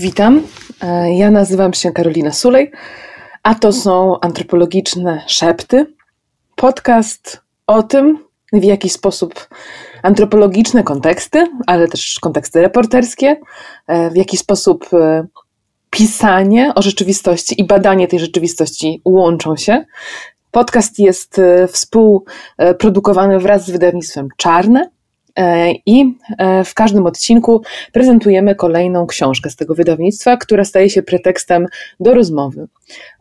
Witam. E, ja nazywam się Karolina Sulej, a to są antropologiczne szepty. Podcast o tym, w jaki sposób antropologiczne konteksty, ale też konteksty reporterskie, e, w jaki sposób e, pisanie o rzeczywistości i badanie tej rzeczywistości łączą się. Podcast jest współprodukowany wraz z wydawnictwem Czarne I e, w każdym odcinku prezentujemy kolejną książkę z tego wydawnictwa, która staje się pretekstem do rozmowy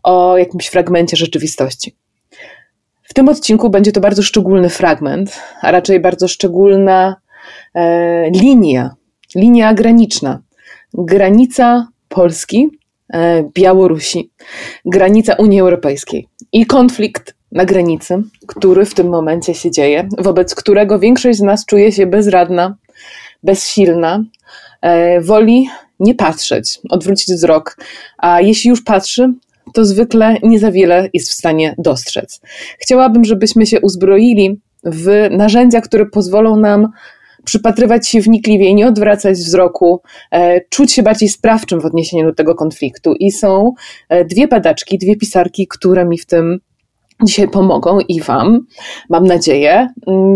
o jakimś fragmencie rzeczywistości. W tym odcinku będzie to bardzo szczególny fragment, a raczej bardzo szczególna e, linia, linia graniczna. Granica Polski, Białorusi, granica Unii Europejskiej i konflikt na granicy, który w tym momencie się dzieje, wobec którego większość z nas czuje się bezradna, bezsilna, e, woli nie patrzeć, odwrócić wzrok, a jeśli już patrzy, to zwykle nie za wiele jest w stanie dostrzec. Chciałabym, żebyśmy się uzbroili w narzędzia, które pozwolą nam przypatrywać się wnikliwie, nie odwracać wzroku, e, czuć się bardziej sprawczym w odniesieniu do tego konfliktu. I są e, dwie badaczki, dwie pisarki, które mi w tym dzisiaj pomogą i Wam, mam nadzieję.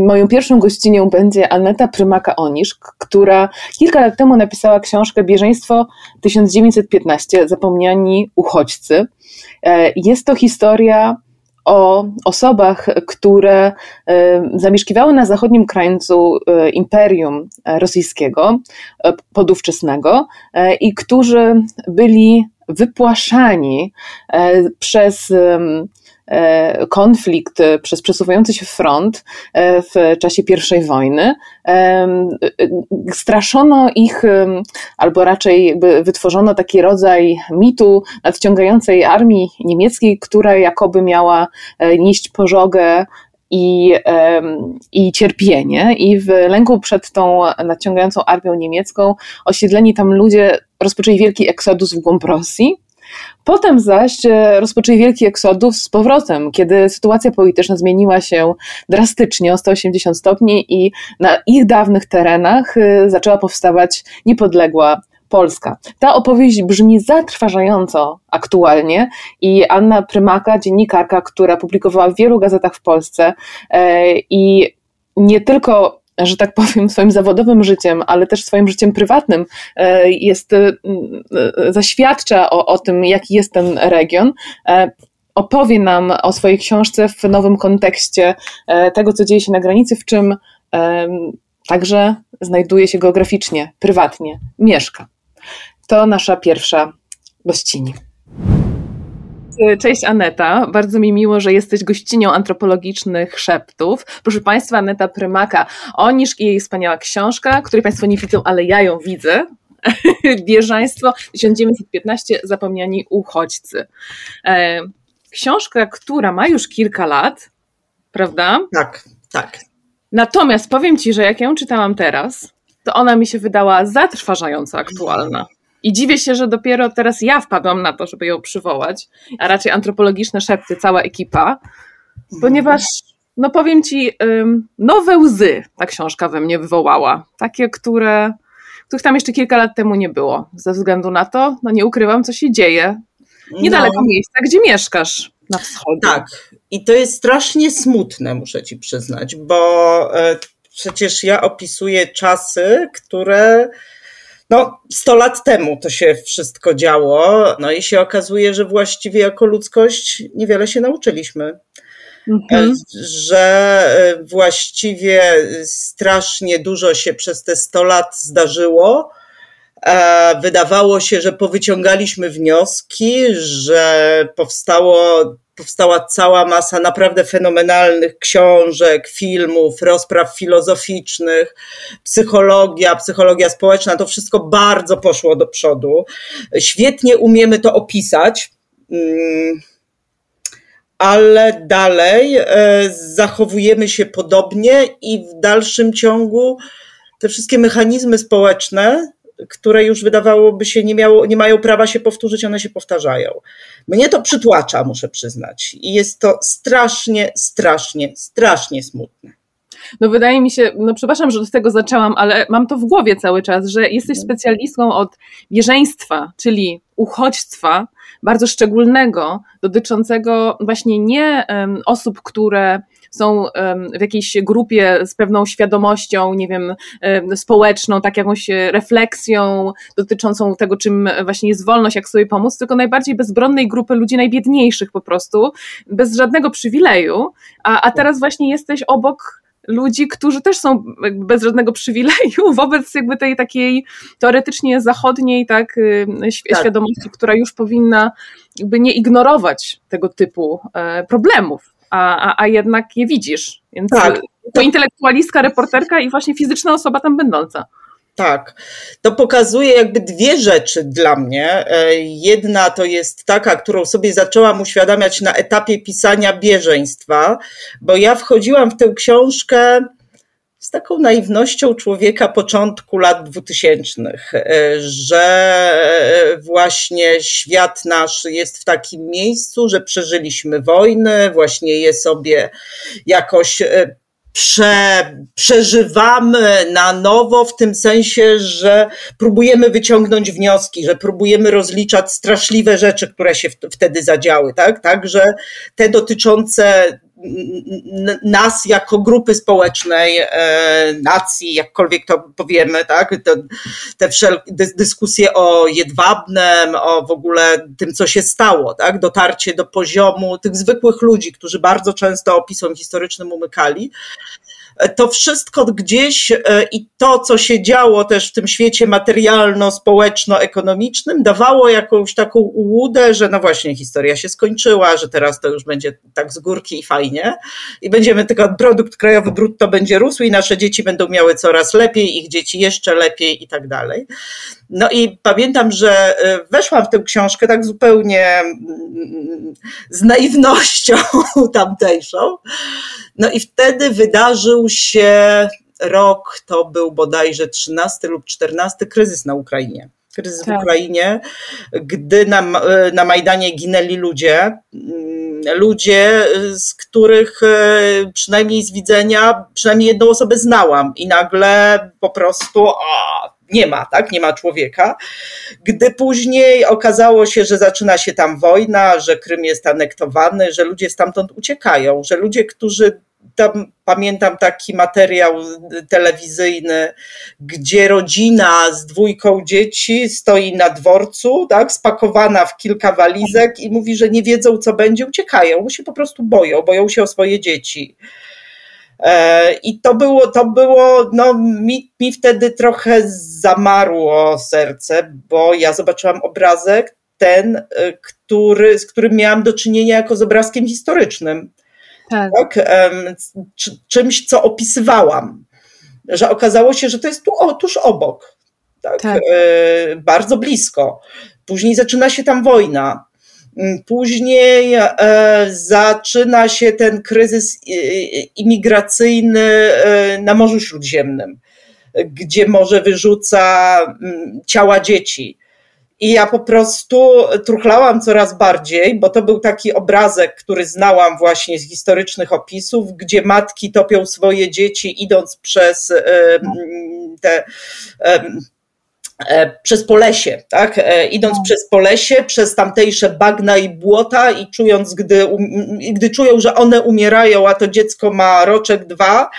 Moją pierwszą gościnią będzie Aneta Prymaka-Oniszk, która kilka lat temu napisała książkę Bieżeństwo 1915 Zapomniani uchodźcy. E, jest to historia o osobach, które e, zamieszkiwały na zachodnim krańcu e, Imperium Rosyjskiego, podówczesnego, i którzy byli wypłaszani przez konflikt e, przez przesuwający się front e, w czasie I wojny. Straszono ich, albo raczej wytworzono taki rodzaj mitu nadciągającej armii niemieckiej, która jakoby miała nieść pożogę i, i cierpienie. I w lęku przed tą nadciągającą armią niemiecką osiedleni tam ludzie rozpoczęli wielki eksodus w głąb Rosji. Potem zaś e, rozpoczęli wielki eksodus z powrotem, kiedy sytuacja polityczna zmieniła się drastycznie o 180 stopni i na ich dawnych terenach e, zaczęła powstawać niepodległa Polska. Ta opowieść brzmi zatrważająco aktualnie i Anna Prymaka, dziennikarka, która publikowała w wielu gazetach w Polsce e, i nie tylko że tak powiem, swoim zawodowym życiem, ale też swoim życiem prywatnym e, jest, e, e, zaświadcza o, o tym, jaki jest ten region opowie nam o swojej książce w nowym kontekście tego, co dzieje się na granicy, w czym także znajduje się geograficznie, prywatnie, mieszka. To nasza pierwsza gościni. Cześć Aneta, bardzo mi miło, że jesteś gościnią antropologicznych szeptów. Proszę Państwa, Aneta Prymaka, Oniszk i jej wspaniała książka, której Państwo nie widzą, ale ja ją widzę. Bieżaństwo 1915 Zapomniani uchodźcy. E, książka, która ma już kilka lat, prawda? Tak, tak. Natomiast powiem Ci, że jak ją czytałam teraz, to ona mi się wydała zatrważająco aktualna. I dziwię się, że dopiero teraz ja wpadłam na to, żeby ją przywołać, a raczej antropologiczne szepty, cała ekipa, ponieważ, no powiem ci, nowe łzy ta książka we mnie wywołała. Takie, które, których tam jeszcze kilka lat temu nie było. Ze względu na to, no nie ukrywam, co się dzieje. Niedaleko no. miejsca, gdzie mieszkasz na wschodzie. Tak. I to jest strasznie smutne, muszę ci przyznać, bo e, przecież ja opisuję czasy, które no, 100 lat temu to się wszystko działo, no i się okazuje, że właściwie jako ludzkość niewiele się nauczyliśmy. Mhm. Że e, właściwie strasznie dużo się przez te 100 lat zdarzyło. E, wydawało się, że powyciągaliśmy wnioski, że powstało powstała cała masa naprawdę fenomenalnych książek, filmów, rozpraw filozoficznych, psychologia, psychologia społeczna, to wszystko bardzo poszło do przodu. Świetnie umiemy to opisać. Mm, ale dalej e, zachowujemy się podobnie i w dalszym ciągu te wszystkie mechanizmy społeczne które już wydawałoby się nie, miało, nie mają prawa się powtórzyć, one się powtarzają. Mnie to przytłacza, muszę przyznać. I jest to strasznie, strasznie, strasznie smutne. No wydaje mi się, no przepraszam, że od tego zaczęłam, ale mam to w głowie cały czas, że jesteś mhm. specjalistką od bieżeństwa, czyli uchodźstwa, bardzo szczególnego, dotyczącego właśnie nie osób, które są w jakiejś grupie z pewną świadomością, nie wiem, społeczną, tak jakąś refleksją dotyczącą tego, czym właśnie jest wolność, jak sobie pomóc, tylko najbardziej bezbronnej grupy ludzi najbiedniejszych po prostu, bez żadnego przywileju, a, a teraz właśnie jesteś obok ludzi, którzy też są bez żadnego przywileju wobec jakby tej takiej teoretycznie zachodniej tak, tak. świadomości, która już powinna jakby nie ignorować tego typu e, problemów a, a, jednak je widzisz. Więc tak. to intelektualistka, reporterka i właśnie fizyczna osoba tam będąca. Tak, to pokazuje jakby dwie rzeczy dla mnie. E, jedna to jest taka, którą sobie zaczęłam uświadamiać na etapie pisania bieżeństwa, bo ja wchodziłam w tę książkę z taką naiwnością człowieka początku lat dwutysięcznych, e, że właśnie świat nasz jest w takim miejscu, że przeżyliśmy wojnę, właśnie je sobie jakoś e, prze, przeżywamy na nowo, w tym sensie, że próbujemy wyciągnąć wnioski, że próbujemy rozliczać straszliwe rzeczy, które się wtedy zadziały, tak? Także te dotyczące nas jako grupy społecznej, e, nacji, jakkolwiek to powiemy, tak? te wszelkie dyskusje o jedwabnem, o w ogóle tym, co się stało, tak? Dotarcie do poziomu tych zwykłych ludzi, którzy bardzo często opisom historycznym umykali to wszystko gdzieś e, i to, co się działo też w tym świecie materialno-społeczno-ekonomicznym, dawało jakąś taką ułudę, że no właśnie historia się skończyła, że teraz to już będzie tak z górki i fajnie i będziemy tylko produkt krajowy brutto będzie rósł i nasze dzieci będą miały coraz lepiej, ich dzieci jeszcze lepiej i tak dalej. No i pamiętam, że e, weszłam w tę książkę tak zupełnie mm, z naiwnością tamtejszą. No i wtedy wydarzył się rok, to był bodajże 13 lub 14, kryzys na Ukrainie. Kryzys tak. w Ukrainie, gdy na, e, na Majdanie ginęli ludzie, mm, ludzie, z których e, przynajmniej z widzenia, przynajmniej jedną osobę znałam i nagle po prostu a, nie ma, tak? Nie ma człowieka. Gdy później okazało się, że zaczyna się tam wojna, że Krym jest anektowany, że ludzie stamtąd uciekają, że ludzie, którzy tam pamiętam taki materiał telewizyjny, gdzie rodzina z dwójką dzieci stoi na dworcu, tak, spakowana w kilka walizek i mówi, że nie wiedzą, co będzie, uciekają, się po prostu boją, boją się o swoje dzieci. E, I to było, to było, no mi, mi wtedy trochę zamarło serce, bo ja zobaczyłam obrazek ten, e, który, z którym miałam do czynienia jako z obrazkiem historycznym. Tak. tak? Czymś, co opisywałam. Że okazało się, że to jest tu, o, tuż obok. Tak? tak. E, bardzo blisko. Później zaczyna się tam wojna. Mm, później e, zaczyna się ten kryzys imigracyjny e, na Morzu Śródziemnym, gdzie morze wyrzuca mm, ciała dzieci. I ja po prostu truchlałam coraz bardziej, bo to był taki obrazek, który znałam właśnie z historycznych opisów, gdzie matki topią swoje dzieci, idąc przez te przez Polesie, tak? E, idąc no. przez Polesie, przez tamtejsze bagna i błota i czując, gdy, gdy czują, że one umierają, a to dziecko ma roczek, dwa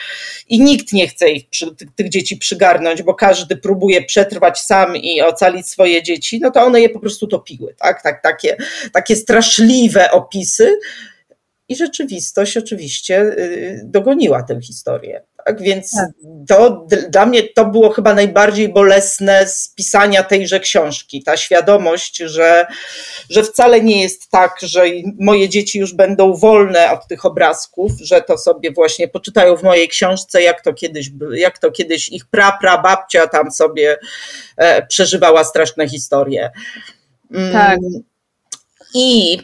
i nikt nie chce ich, tych dzieci przygarnąć, bo każdy próbuje przetrwać sam i ocalić swoje dzieci, no to one je po prostu topiły, tak? tak takie, takie straszliwe opisy i rzeczywistość oczywiście y, dogoniła tę historię. Tak więc tak. to dla mnie to było chyba najbardziej bolesne z pisania tejże książki. Ta świadomość, że, że wcale nie jest tak, że moje dzieci już będą wolne od tych obrazków, że to sobie właśnie poczytają w mojej książce, jak to kiedyś, jak to kiedyś ich pra, pra babcia tam sobie e, przeżywała straszne historie. Mm, tak. I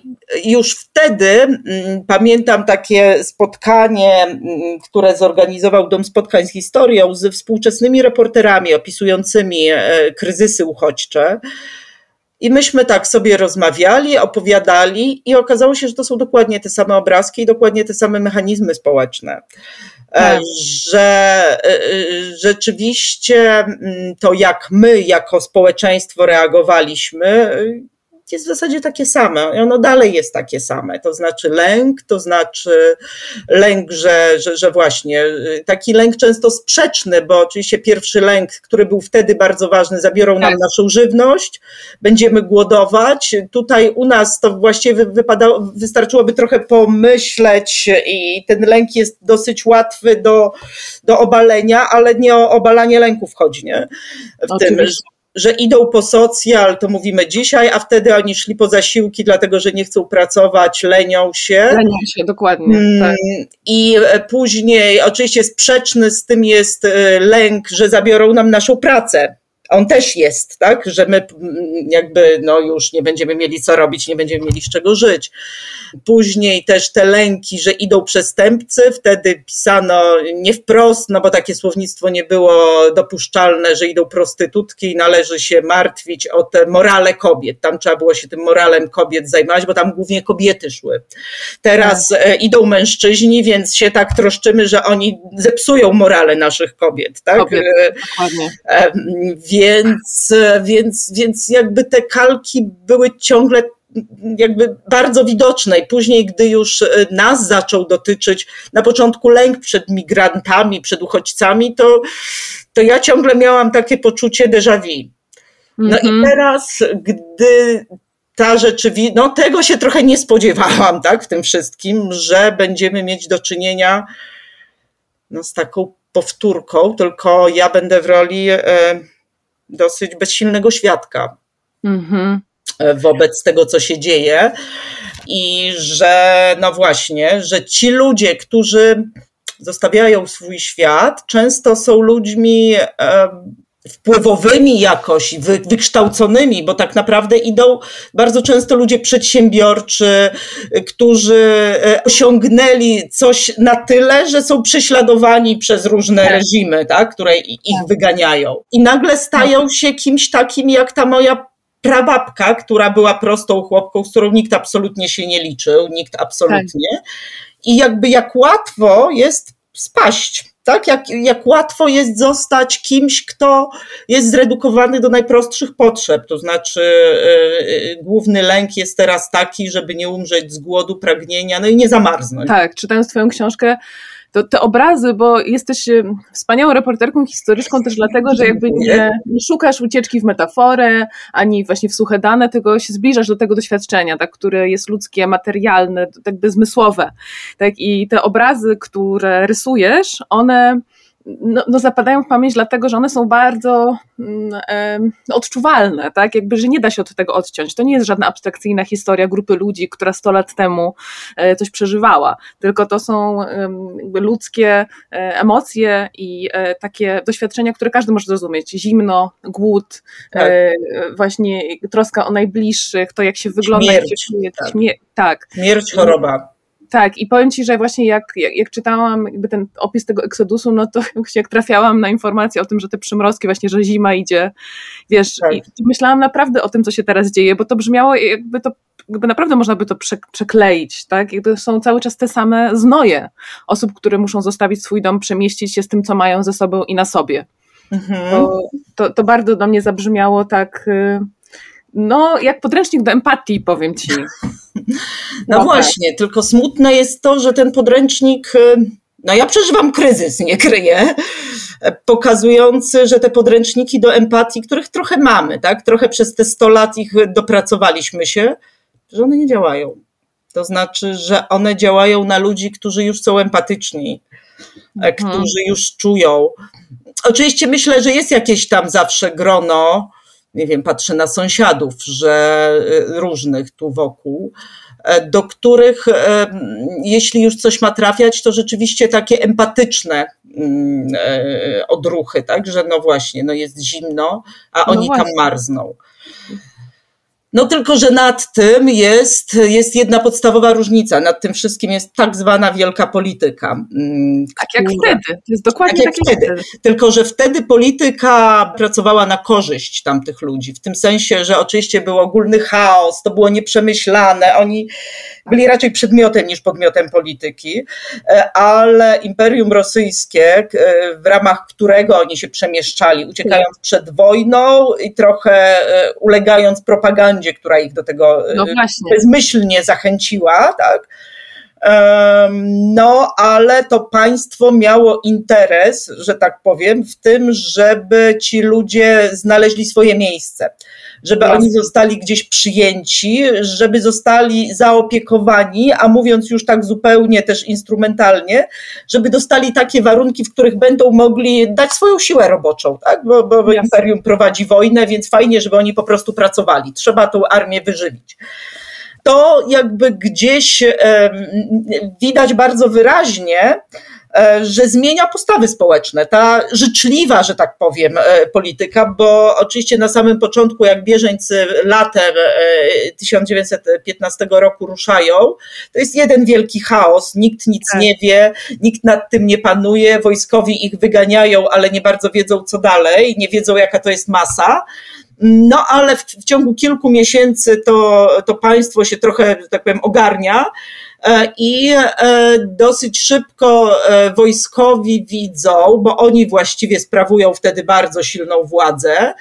już wtedy mm, pamiętam takie spotkanie, mm, które zorganizował Dom Spotkań z Historią ze współczesnymi reporterami opisującymi e, kryzysy uchodźcze. I myśmy tak sobie rozmawiali, opowiadali, i okazało się, że to są dokładnie te same obrazki i dokładnie te same mechanizmy społeczne. E, tak. Że e, rzeczywiście mm, to, jak my jako społeczeństwo reagowaliśmy, jest w zasadzie takie same i ono dalej jest takie same. To znaczy lęk, to znaczy lęk, że, że, że właśnie y, taki lęk często sprzeczny, bo oczywiście pierwszy lęk, który był wtedy bardzo ważny, zabiorą nam tak. naszą żywność, będziemy głodować. Tutaj u nas to właściwie wypadało, wystarczyłoby trochę pomyśleć i ten lęk jest dosyć łatwy do, do obalenia, ale nie o obalanie lęków chodzi, nie? W tym, że idą po socjal, to mówimy dzisiaj, a wtedy oni szli po zasiłki, dlatego że nie chcą pracować, lenią się. Lenią się, dokładnie. Mm, tak. I e, później, oczywiście sprzeczny z tym jest e, lęk, że zabiorą nam naszą pracę on też jest, tak, że my mm, jakby no już nie będziemy mieli co robić, nie będziemy mieli z czego żyć. Później też te lęki, że idą przestępcy, wtedy pisano nie wprost, no bo takie słownictwo nie było dopuszczalne, że idą prostytutki i należy się martwić o te morale kobiet. Tam trzeba było się tym moralem kobiet zajmować, bo tam głównie kobiety szły. Teraz tak. idą mężczyźni, więc się tak troszczymy, że oni zepsują morale naszych kobiet, tak? Kobiet, dokładnie. Więc, więc, więc jakby te kalki były ciągle jakby bardzo widoczne i później, gdy już nas zaczął dotyczyć na początku lęk przed migrantami, przed uchodźcami, to, to ja ciągle miałam takie poczucie déjà vu. No mm-hmm. i mhm. teraz, gdy ta rzeczywistość, no tego się trochę nie spodziewałam, tak, w tym wszystkim, że będziemy mieć do czynienia no, z taką powtórką, tylko ja będę w roli e, dosyć bezsilnego świadka mhm. wobec tego, co się dzieje. I że, no właśnie, że ci ludzie, którzy zostawiają swój świat, często są ludźmi wpływowymi jakoś, wy, wykształconymi, bo tak naprawdę idą bardzo często ludzie przedsiębiorczy, którzy e, osiągnęli coś na tyle, że są prześladowani przez różne tak. reżimy, tak, które ich tak. wyganiają. I nagle stają tak. się kimś takim jak ta moja prababka, która była prostą chłopką, z którą nikt absolutnie się nie liczył, nikt absolutnie. Tak. I jakby jak łatwo jest spaść tak? Jak, jak łatwo jest zostać kimś, kto jest zredukowany do najprostszych potrzeb. To znaczy, yy, główny lęk jest teraz taki, żeby nie umrzeć z głodu, pragnienia, no i nie zamarznąć. Tak, czytając Twoją książkę, to te obrazy, bo jesteś wspaniałą reporterką historyczką też dlatego, że jakby nie, nie, szukasz ucieczki w metaforę, ani właśnie w suche dane, tylko się zbliżasz do tego doświadczenia, tak, które jest ludzkie, materialne, tak by zmysłowe. Tak, I te obrazy, które rysujesz, one no, no, zapadają w pamięć dlatego, że one są bardzo mm, odczuwalne, tak? Jakby, że nie da się od tego odciąć. To nie jest żadna abstrakcyjna historia grupy ludzi, która 100 lat temu e, coś przeżywała, tylko to są ludzkie e, emocje i e, takie doświadczenia, które każdy może zrozumieć. Zimno, głód, tak. właśnie troska o najbliższych, to jak się wygląda, Śmierć, jak się czuje. Tak. tak. Śmierć, choroba. Tak, i powiem Ci, że właśnie jak, jak, jak, czytałam jakby ten opis tego eksodusu, no to jak trafiałam na informację o tym, że te przymrozki, właśnie, że zima idzie, wiesz, tak. i myślałam naprawdę o tym, co się teraz dzieje, bo to brzmiało jakby to, jakby naprawdę można by to przekleić, tak, jakby są cały czas te same znoje osób, które muszą zostawić swój dom, przemieścić się z tym, co mają ze sobą i na sobie. Mhm. To, to, to bardzo do mnie zabrzmiało tak... No, jak podręcznik do empatii, powiem ci. No, no właśnie, tylko smutne jest to, że ten podręcznik, y, no ja przeżywam kryzys, nie kryję, pokazujący, że te podręczniki do empatii, których trochę mamy, tak, trochę przez te 100 lat ich dopracowaliśmy się, że one nie działają. To znaczy, że one działają na ludzi, którzy już są empatyczni, e, mhm. którzy już czują. Oczywiście myślę, że jest jakieś tam zawsze grono, nie wiem, patrzę na sąsiadów, że y, różnych tu wokół, e, do których, e, jeśli już coś ma trafiać, to rzeczywiście takie empatyczne mm, e, odruchy, tak, że no właśnie, no jest zimno, a no oni właśnie. tam marzną. No tylko, że nad tym jest, jest jedna podstawowa różnica. Nad tym wszystkim jest tak zwana wielka polityka. Mm, tak jak wtedy. To jest dokładnie tak, tak jak wtedy. wtedy. Tylko, że wtedy polityka pracowała na korzyść tamtych ludzi. W tym sensie, że oczywiście był ogólny chaos, to było nieprzemyślane. Oni byli raczej przedmiotem niż podmiotem polityki, e, ale Imperium Rosyjskie, e, w ramach którego oni się przemieszczali, uciekając przed wojną i trochę e, ulegając propagandzie, która ich do tego no bezmyślnie zachęciła, tak? No, ale to państwo miało interes, że tak powiem, w tym, żeby ci ludzie znaleźli swoje miejsce, żeby Jasne. oni zostali gdzieś przyjęci, żeby zostali zaopiekowani, a mówiąc już tak zupełnie też instrumentalnie, żeby dostali takie warunki, w których będą mogli dać swoją siłę roboczą, tak? bo, bo imperium prowadzi wojnę, więc fajnie, żeby oni po prostu pracowali. Trzeba tą armię wyżywić to jakby gdzieś widać bardzo wyraźnie, że zmienia postawy społeczne. Ta życzliwa, że tak powiem, e, polityka, bo oczywiście na samym początku, jak bieżeńcy latem 1915 e, roku ruszają, to jest jeden wielki chaos, nikt nic tak. nie wie, nikt nad tym nie panuje, wojskowi ich wyganiają, ale nie bardzo wiedzą co dalej, nie wiedzą jaka to jest masa. No ale w, w ciągu kilku miesięcy to, to państwo się trochę, tak powiem, ogarnia. E, I e, dosyć szybko e, wojskowi widzą, bo oni właściwie sprawują wtedy bardzo silną władzę,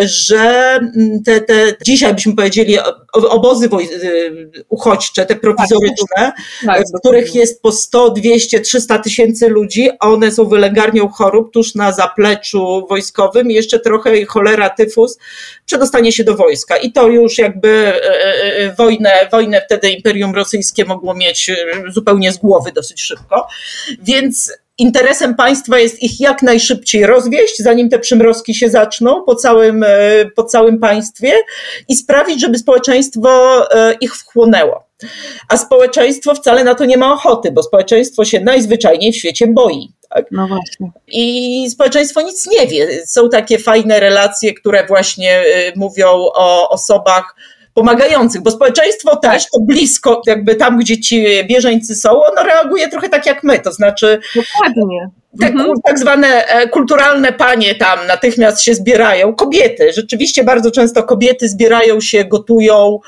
że mm, te, te dzisiaj byśmy powiedzieli obozy uchodźcze, te prowizoryczne, tak, tak, w których jest po 100, 200, 300 tysięcy ludzi, one są wylęgarnią chorób tuż na zapleczu wojskowym i jeszcze trochę cholera, tyfus przedostanie się do wojska. I to już jakby wojnę, wojnę wtedy Imperium Rosyjskie mogło mieć zupełnie z głowy dosyć szybko. Więc interesem państwa jest ich jak najszybciej rozwieść, zanim te przymrozki się zaczną po całym, e, po całym państwie i sprawić, żeby społeczeństwo e, ich wchłonęło. A społeczeństwo wcale na to nie ma ochoty, bo społeczeństwo się najzwyczajniej w świecie boi. Tak? No właśnie. I społeczeństwo nic nie wie. Są takie fajne relacje, które właśnie e, mówią o osobach, pomagających, bo społeczeństwo też to blisko, jakby tam, gdzie ci bieżeńcy są, ono reaguje trochę tak jak my, to znaczy. Dokładnie. Te mhm. tak zwane e, kulturalne panie tam natychmiast się zbierają, kobiety, rzeczywiście bardzo często kobiety zbierają się, gotują,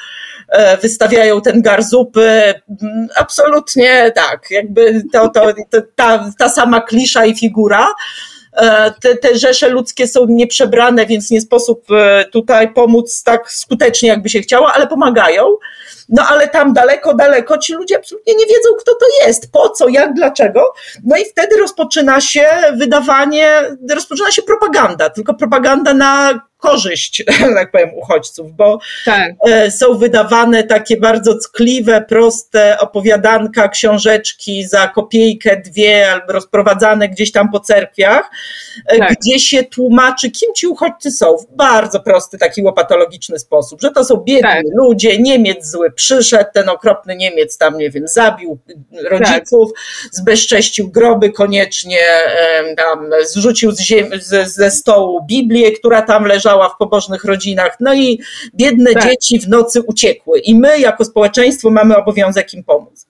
e, wystawiają ten gar zupy, mm, absolutnie tak, jakby to, to, to ta, ta sama klisza i figura, te, te rzesze ludzkie są nieprzebrane, więc nie sposób e, tutaj pomóc tak skutecznie, jakby się chciało, ale pomagają. No ale tam daleko, daleko ci ludzie absolutnie nie wiedzą, kto to jest, po co, jak, dlaczego. No i wtedy rozpoczyna się wydawanie, rozpoczyna się propaganda, tylko propaganda na korzyść, tak powiem, uchodźców, bo tak. E, są wydawane takie bardzo ckliwe, proste opowiadanka, książeczki za kopiejkę, dwie, albo rozprowadzane gdzieś tam po cerkwiach, e, tak. gdzie się tłumaczy, kim ci uchodźcy są w bardzo prosty, taki łopatologiczny sposób, że to są biedni tak. ludzie, Niemiec zły przyszedł, ten okropny Niemiec tam, nie wiem, zabił rodziców, tak. zbezcześcił groby koniecznie, tam zrzucił z ziem, z, ze stołu Biblię, która tam leżała, leżała w pobożnych rodzinach, no i biedne tak. dzieci w nocy uciekły i my jako społeczeństwo mamy obowiązek im pomóc.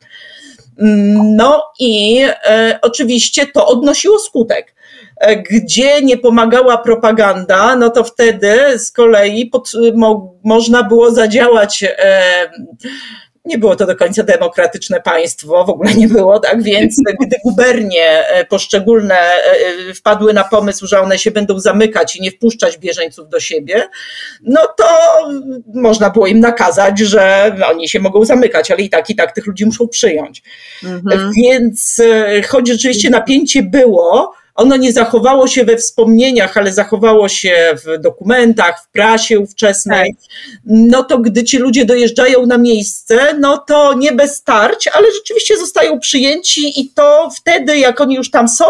No i e, oczywiście to odnosiło skutek. E, gdzie nie pomagała propaganda, no to wtedy z kolei pod, mo, można było zadziałać e, nie było to do końca demokratyczne państwo, w ogóle nie było, tak więc gdy gubernie e, poszczególne e, e, wpadły na pomysł, że one się będą zamykać i nie wpuszczać bieżeńców do siebie, no to można było im nakazać, że oni się mogą zamykać, ale i tak, i tak tych ludzi muszą przyjąć. Mhm. Więc choć rzeczywiście napięcie było, ono nie zachowało się we wspomnieniach, ale zachowało się w dokumentach, w prasie ówczesnej. Tak. No to gdy ci ludzie dojeżdżają na miejsce, no to nie bez starć, ale rzeczywiście zostają przyjęci i to wtedy, jak oni już tam są,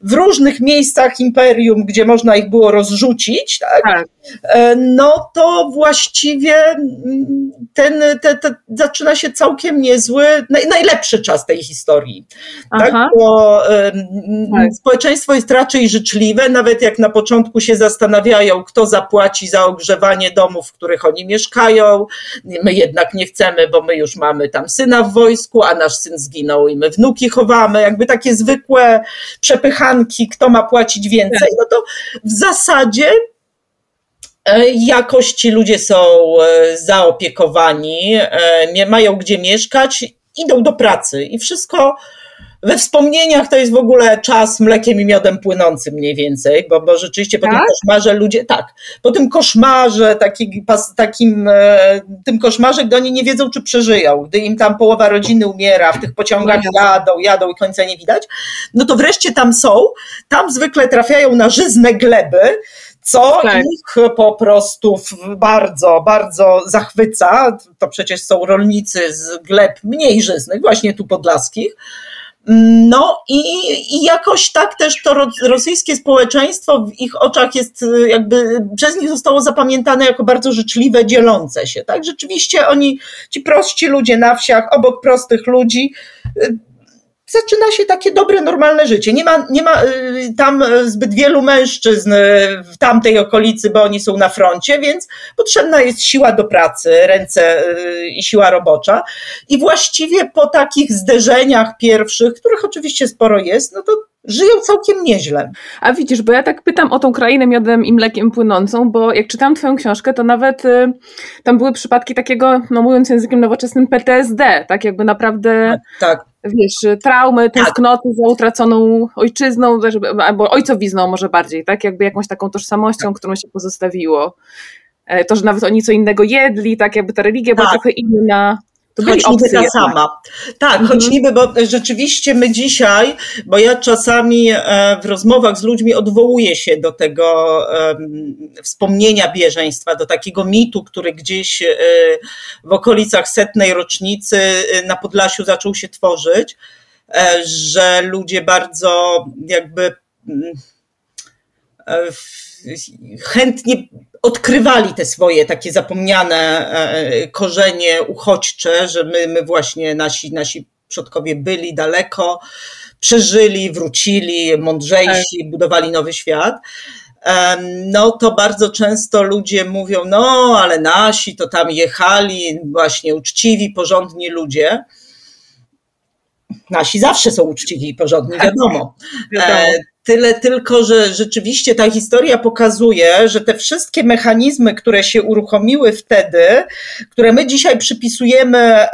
w różnych miejscach imperium, gdzie można ich było rozrzucić, tak? tak. E, no to właściwie mm, ten, ten, ten, zaczyna się całkiem niezły, najlepszy czas tej historii. Tak? Bo tak. społeczeństwo jest raczej życzliwe, nawet jak na początku się zastanawiają, kto zapłaci za ogrzewanie domów, w których oni mieszkają. My jednak nie chcemy, bo my już mamy tam syna w wojsku, a nasz syn zginął i my wnuki chowamy. Jakby takie zwykłe kto ma płacić więcej, no to w zasadzie E, jakoś ci ludzie są e, zaopiekowani, e, nie mają gdzie mieszkać, idą do pracy i wszystko we wspomnieniach to jest w ogóle czas mlekiem i miodem płynący mniej więcej, bo, bo rzeczywiście tak? po tym tak? koszmarze ludzie, tak, po tym koszmarze, taki, pas, takim, tym koszmarze, gdy oni nie wiedzą, czy przeżyją, gdy im tam połowa rodziny umiera, w tych pociągach no jadą, jadą i końca nie widać, no to wreszcie tam są, tam zwykle trafiają na żyzne gleby, co tak. ich po prostu bardzo, bardzo zachwyca. To przecież są rolnicy z gleb mniej żyznych, właśnie tu podlaskich. No i, i jakoś tak też to rosyjskie społeczeństwo w ich oczach jest jakby, przez nich zostało zapamiętane jako bardzo życzliwe, dzielące się. Tak, rzeczywiście oni, ci prości ludzie na wsiach, obok prostych ludzi, zaczyna się takie dobre, normalne życie. Nie ma, nie ma y, tam zbyt wielu mężczyzn y, w tamtej okolicy, bo oni są na froncie, więc potrzebna jest siła do pracy, ręce y, i siła robocza. I właściwie po takich zderzeniach pierwszych, których oczywiście sporo jest, no to żyją całkiem nieźle. A widzisz, bo ja tak pytam o tą krainę miodem i mlekiem płynącą, bo jak czytam twoją książkę, to nawet y, tam były przypadki takiego, no mówiąc językiem nowoczesnym, PTSD, tak jakby naprawdę, tak. Wiesz, traumy, tak. tęsknoty tak. za utraconą ojczyzną, albo ojcowizną może bardziej, tak, jakby jakąś taką tożsamością, którą się pozostawiło. E, to, że nawet oni co innego jedli, tak jakby ta religia była tak. trochę inna. To choć niby ta sama. Tak, mhm. choć niby, bo rzeczywiście my dzisiaj, bo ja czasami e, w rozmowach z ludźmi odwołuję się do tego um, wspomnienia bieżeństwa, do takiego mitu, który gdzieś e, w okolicach setnej rocznicy e, na Podlasiu zaczął się tworzyć, że ludzie bardzo jakby mm, chętnie odkrywali te swoje takie zapomniane e, korzenie uchodźcze, że my, my właśnie nasi, nasi przodkowie byli daleko, przeżyli, wrócili, mądrzejsi, tak. budowali nowy świat. No to bardzo często ludzie mówią, no ale nasi to tam jechali, właśnie uczciwi, porządni ludzie. Nasi zawsze są uczciwi i porządni, wiadomo. wiadomo. Tyle tylko, że rzeczywiście ta historia pokazuje, że te wszystkie mechanizmy, które się uruchomiły wtedy, które my dzisiaj przypisujemy,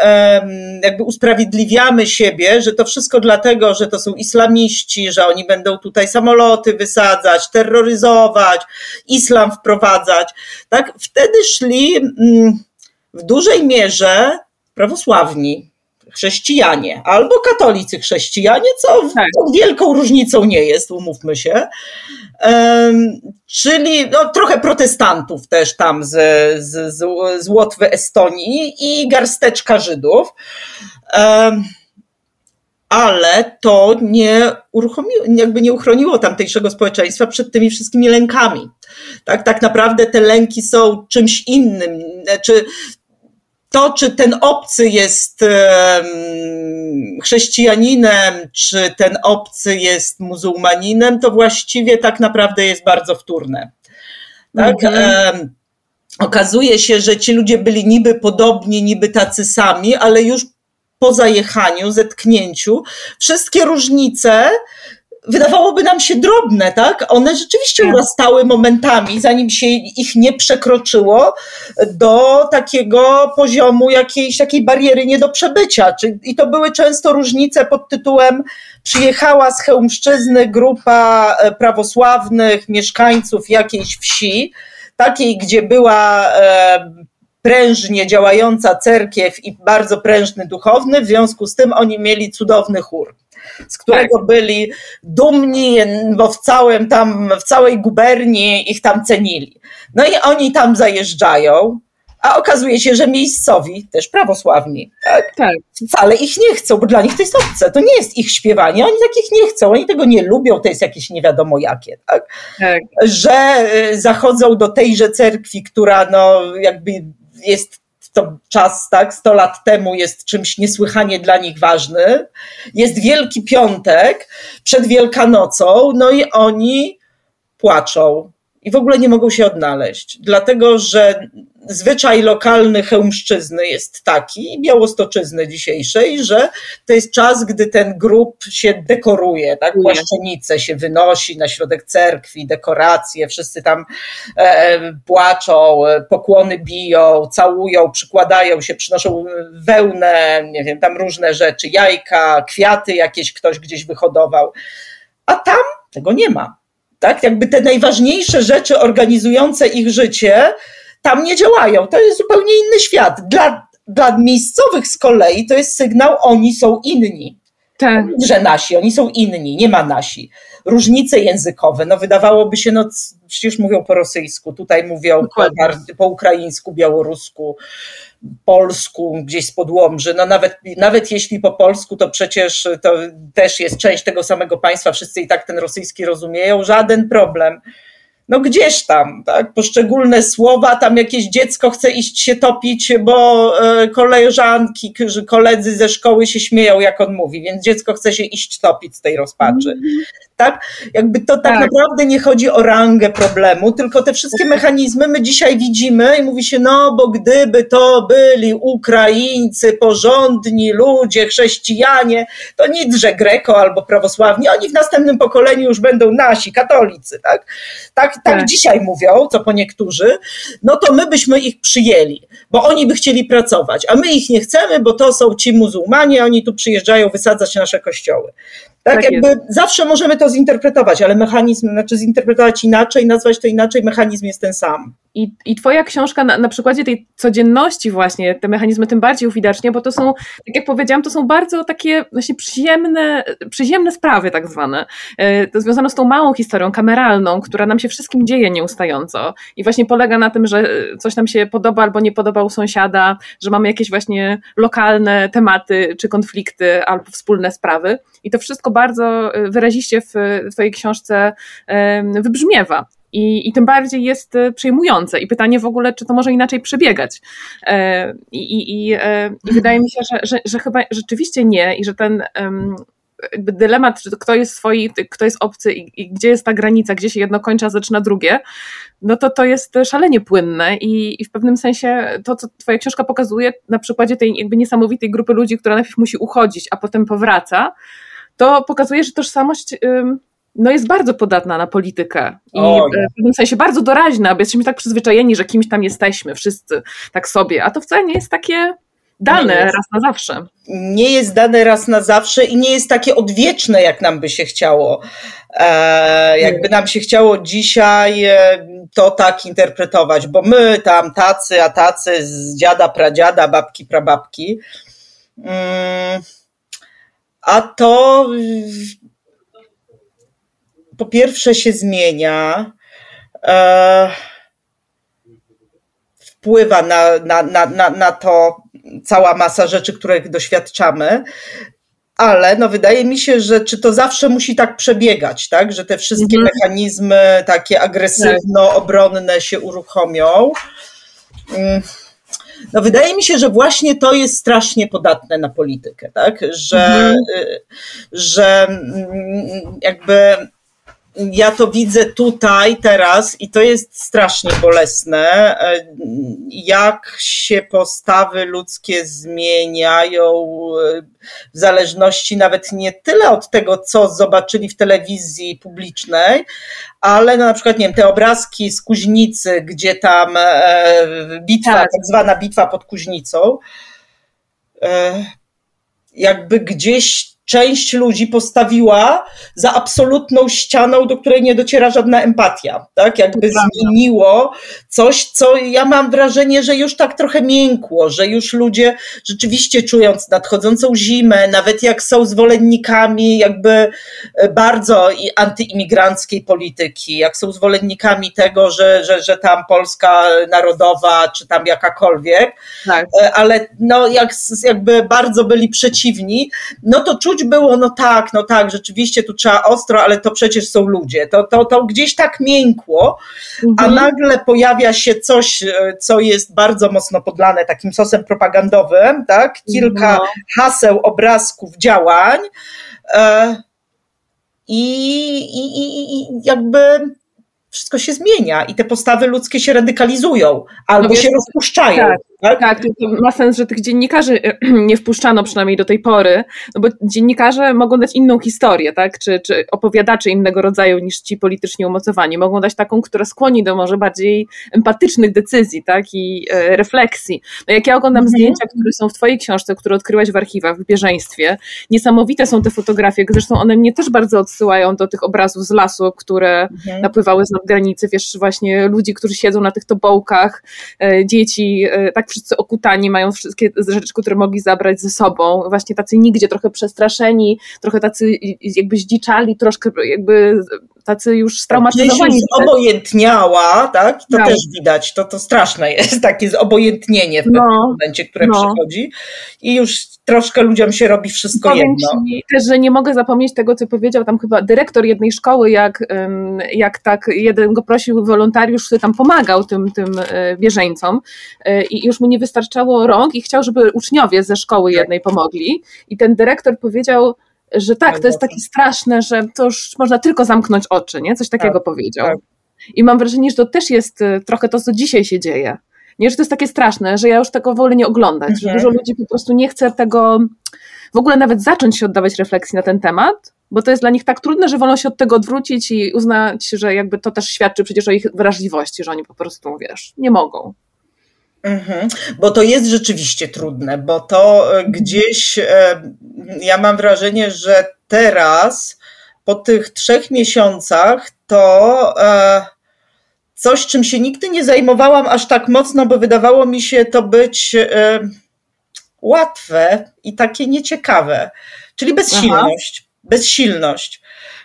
jakby usprawiedliwiamy siebie, że to wszystko dlatego, że to są islamiści, że oni będą tutaj samoloty wysadzać, terroryzować, islam wprowadzać, tak? Wtedy szli mm, w dużej mierze prawosławni chrześcijanie albo katolicy chrześcijanie, co tak. wielką różnicą nie jest, umówmy się. Um, czyli no, trochę protestantów też tam z, z, z, z Łotwy, Estonii i garsteczka Żydów. Um, ale to nie uruchomiło, jakby nie uchroniło tamtejszego społeczeństwa przed tymi wszystkimi lękami. Tak, tak naprawdę te lęki są czymś innym. Znaczy, to, czy ten obcy jest chrześcijaninem, czy ten obcy jest muzułmaninem, to właściwie tak naprawdę jest bardzo wtórne. Tak? Mhm. Okazuje się, że ci ludzie byli niby podobni, niby tacy sami, ale już po zajechaniu, zetknięciu, wszystkie różnice wydawałoby nam się drobne, tak? One rzeczywiście tak. urastały momentami, zanim się ich nie przekroczyło do takiego poziomu jakiejś takiej bariery nie do przebycia. I to były często różnice pod tytułem przyjechała z Chełmszczyzny grupa e, prawosławnych mieszkańców jakiejś wsi, takiej, gdzie była e, prężnie działająca cerkiew i bardzo prężny duchowny, w związku z tym oni mieli cudowny chór z którego tak. byli dumni, bo w całym tam, w całej guberni ich tam cenili. No i oni tam zajeżdżają, a okazuje się, że miejscowi, też prawosławni, tak? tak. wcale ich nie chcą, bo dla nich to jest obce, to nie jest ich śpiewanie, oni takich nie chcą, oni tego nie lubią, to jest jakieś nie wiadomo jakie, tak? tak. Że y, zachodzą do tejże cerkwi, która no jakby jest to czas, tak, 100 lat temu jest czymś niesłychanie dla nich ważny. Jest Wielki Piątek przed Wielkanocą, no i oni płaczą i w ogóle nie mogą się odnaleźć, dlatego że zwyczaj lokalny chełmszczyzny jest taki, białostoczyzny dzisiejszej, że to jest czas, gdy ten grób się dekoruje, tak? Płaszczenice się wynosi na środek cerkwi, dekoracje, wszyscy tam e, płaczą, pokłony biją, całują, przykładają się, przynoszą wełnę, nie wiem, tam różne rzeczy, jajka, kwiaty jakieś ktoś gdzieś wyhodował. A tam tego nie ma. Tak? Jakby te najważniejsze rzeczy organizujące ich życie, tam nie działają. To jest zupełnie inny świat. Dla, dla miejscowych z kolei to jest sygnał, oni są inni. Tak. Że nasi, oni są inni, nie ma nasi. Różnice językowe, no wydawałoby się, no przecież mówią po rosyjsku, tutaj mówią po, po, ukraińsku, białorusku, polsku, gdzieś z podłomży. No nawet, nawet jeśli po polsku, to przecież to też jest część tego samego państwa, wszyscy i tak ten rosyjski rozumieją, żaden problem. No gdzieś tam, tak, poszczególne słowa, tam jakieś dziecko chce iść się topić, bo e, koleżanki, koledzy ze szkoły się śmieją, jak on mówi, więc dziecko chce się iść topić z tej rozpaczy. Tak? Jakby to tak, tak, naprawdę nie chodzi o rangę problemu, tylko te wszystkie mechanizmy my dzisiaj widzimy i mówi się, no bo gdyby to byli Ukraińcy, porządni ludzie, chrześcijanie, to nic, że greko albo prawosławni, oni w następnym pokoleniu już będą nasi, katolicy, tak? Tak, tak, tak dzisiaj mówią, co po niektórzy, no to my byśmy ich przyjęli, bo oni by chcieli pracować, a my ich nie chcemy, bo to są ci muzułmanie, oni tu przyjeżdżają wysadzać nasze kościoły. Tak, tak jakby jest. zawsze możemy to zinterpretować, ale mechanizm, znaczy zinterpretować inaczej, nazwać to inaczej, mechanizm jest ten sam. I, i twoja książka na, na przykładzie tej codzienności właśnie te mechanizmy tym bardziej uwidacznia, bo to są, tak jak powiedziałam, to są bardzo takie właśnie przyziemne, przyziemne sprawy tak zwane. E, to związane z tą małą historią kameralną, która nam się wszystkim dzieje nieustająco i właśnie polega na tym, że coś nam się podoba albo nie podoba u sąsiada, że mamy jakieś właśnie lokalne tematy czy konflikty albo wspólne sprawy i to wszystko bardzo e, wyraziście w Twojej książce wybrzmiewa. I, I tym bardziej jest e, przejmujące. I pytanie w ogóle, czy to może inaczej przebiegać. E, I, i, i wydaje mi się, że, że, że chyba rzeczywiście nie, i że ten dylemat, kto jest swój, kto jest obcy i, gdzie jest ta granica, gdzie się jedno kończy, a zaczyna drugie, no to to jest szalenie płynne i, i w pewnym sensie to, co twoja książka pokazuje na przykładzie tej jakby niesamowitej grupy ludzi, która najpierw musi uchodzić, a potem powraca, to pokazuje, że tożsamość no jest bardzo podatna na politykę i o, w pewnym sensie bardzo doraźna, bo jesteśmy tak przyzwyczajeni, że kimś tam jesteśmy, wszyscy tak sobie, a to wcale nie jest takie dane jest, raz na zawsze. Nie jest dane raz na zawsze i nie jest takie odwieczne, jak nam by się chciało. E, jakby nam się chciało dzisiaj e, to tak interpretować, bo my tam tacy, a tacy z dziada, pradziada, babki, prababki. Mm a to po pierwsze się zmienia, e, wpływa na, na, na, na, na to cała masa rzeczy, których doświadczamy, ale no wydaje mi się, że czy to zawsze musi tak przebiegać, tak? że te wszystkie mhm. mechanizmy takie agresywno-obronne się uruchomią. No wydaje mi się, że właśnie to jest strasznie podatne na politykę, tak? Że, mhm. że mm, jakby ja to widzę tutaj, teraz i to jest strasznie bolesne, e, jak się postawy ludzkie zmieniają e, w zależności nawet nie tyle od tego, co zobaczyli w telewizji publicznej, ale no na przykład, nie wiem, te obrazki z Kuźnicy, gdzie tam e, bitwa, tak, tak zwana bitwa pod Kuźnicą, jakby gdzieś część ludzi postawiła za absolutną ścianą, do której nie dociera żadna empatia, tak? Jakby zmieniło coś, co ja mam wrażenie, że już tak trochę miękło, że już ludzie rzeczywiście czując nadchodzącą zimę, nawet jak są zwolennikami jakby e, bardzo antyimigranckiej polityki, jak są zwolennikami tego, że, że, że tam Polska narodowa, czy tam jakakolwiek, tak. E, ale no jak, jakby bardzo byli przeciwni, no to czuć czuć było, no tak, no tak, rzeczywiście tu trzeba ostro, ale to przecież są ludzie. To, to, to gdzieś tak miękło, mhm. a nagle pojawia się coś, e, co jest bardzo mocno podlane takim sosem propagandowym, tak? Kilka no. haseł, obrazków, działań. E, i, i, i, jakby wszystko się zmienia i te postawy ludzkie się radykalizują albo no się rozpuszczają. Tak, tak? tak to, to ma sens, że tych dziennikarzy nie wpuszczano przynajmniej do tej pory, no bo dziennikarze mogą dać inną historię, tak? czy, czy opowiadacze innego rodzaju niż ci politycznie umocowani. Mogą dać taką, która skłoni do może bardziej empatycznych decyzji tak? i e, refleksji. No jak ja oglądam mhm. zdjęcia, które są w twojej książce, które odkryłaś w archiwach, w bieżeństwie, niesamowite są te fotografie, zresztą one mnie też bardzo odsyłają do tych obrazów z lasu, które mhm. napływały z granicy, wiesz, właśnie ludzi, którzy siedzą na tych tobołkach, e, dzieci, e, tak wszyscy okutani, mają wszystkie rzeczy, które mogli zabrać ze sobą, właśnie tacy nigdzie, trochę przestraszeni, trochę tacy jakby zdziczali, troszkę jakby tacy już straumatyzowani. Obojętniała, tak? To no. też widać, to, to straszne jest, takie zobojętnienie w pewnym no. momencie, które no. przychodzi i już troszkę ludziom się robi wszystko Powiem jedno. Też, że nie mogę zapomnieć tego, co powiedział tam chyba dyrektor jednej szkoły, jak, jak tak jeden go prosił wolontariusz, który tam pomagał tym, tym e, bieżeńcom e, i już mu nie wystarczało rąk i chciał, żeby uczniowie ze szkoły tak. jednej pomogli i ten dyrektor powiedział, że tak, to jest takie straszne, że to już można tylko zamknąć oczy, nie? Coś takiego tak, powiedział. Tak. I mam wrażenie, że to też jest e, trochę to, co dzisiaj się dzieje. Nie, że to jest takie straszne, że ja już tego wolę nie oglądać, mhm. że dużo ludzi po prostu nie chce tego w ogóle nawet zacząć się oddawać refleksji na ten temat, bo to jest dla nich tak trudne, że wolą się od tego odwrócić i uznać, że jakby to też świadczy przecież o ich wrażliwości, że oni po prostu, wiesz, nie mogą. Mhm, bo to jest rzeczywiście trudne, bo to e, gdzieś e, ja mam wrażenie, że teraz po tych trzech miesiącach to e, coś, czym się nigdy nie zajmowałam aż tak mocno, bo wydawało mi się to być łatwe i takie nieciekawe, czyli bezsilność. Aha. Bezsilność.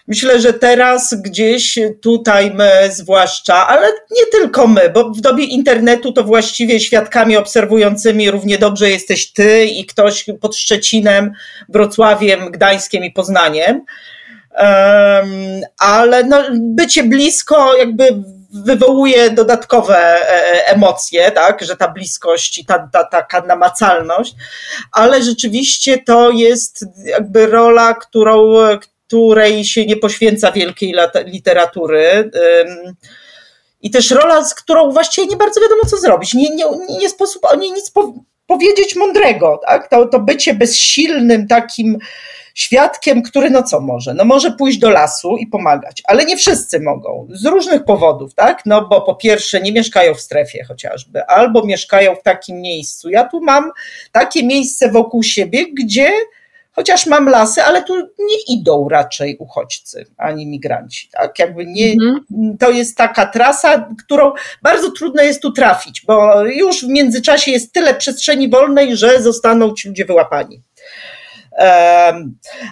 Myślę, że teraz gdzieś tutaj my zwłaszcza, ale nie tylko my, bo w dobie internetu to właściwie świadkami obserwującymi równie dobrze jesteś ty i ktoś pod Szczecinem, Wrocławiem, Gdańskiem i Poznaniem. Um, ale no, bycie blisko jakby wywołuje dodatkowe e, emocje, tak, że ta bliskość i ta, ta, taka namacalność, ale rzeczywiście to jest jakby rola, którą, której się nie poświęca wielkiej literatury. I też rola, z którą właściwie nie bardzo wiadomo, co zrobić. Nie, nie, nie sposób o niej nic po, powiedzieć mądrego. Tak? To, to bycie bezsilnym, takim świadkiem, który no co może? No może pójść do lasu i pomagać, ale nie wszyscy mogą, z różnych powodów, tak? No bo po pierwsze nie mieszkają w strefie chociażby, albo mieszkają w takim miejscu. Ja tu mam takie miejsce wokół siebie, gdzie chociaż mam lasy, ale tu nie idą raczej uchodźcy ani migranci. Tak? Jakby nie, mhm. To jest taka trasa, którą bardzo trudno jest tu trafić, bo już w międzyczasie jest tyle przestrzeni wolnej, że zostaną ci ludzie wyłapani.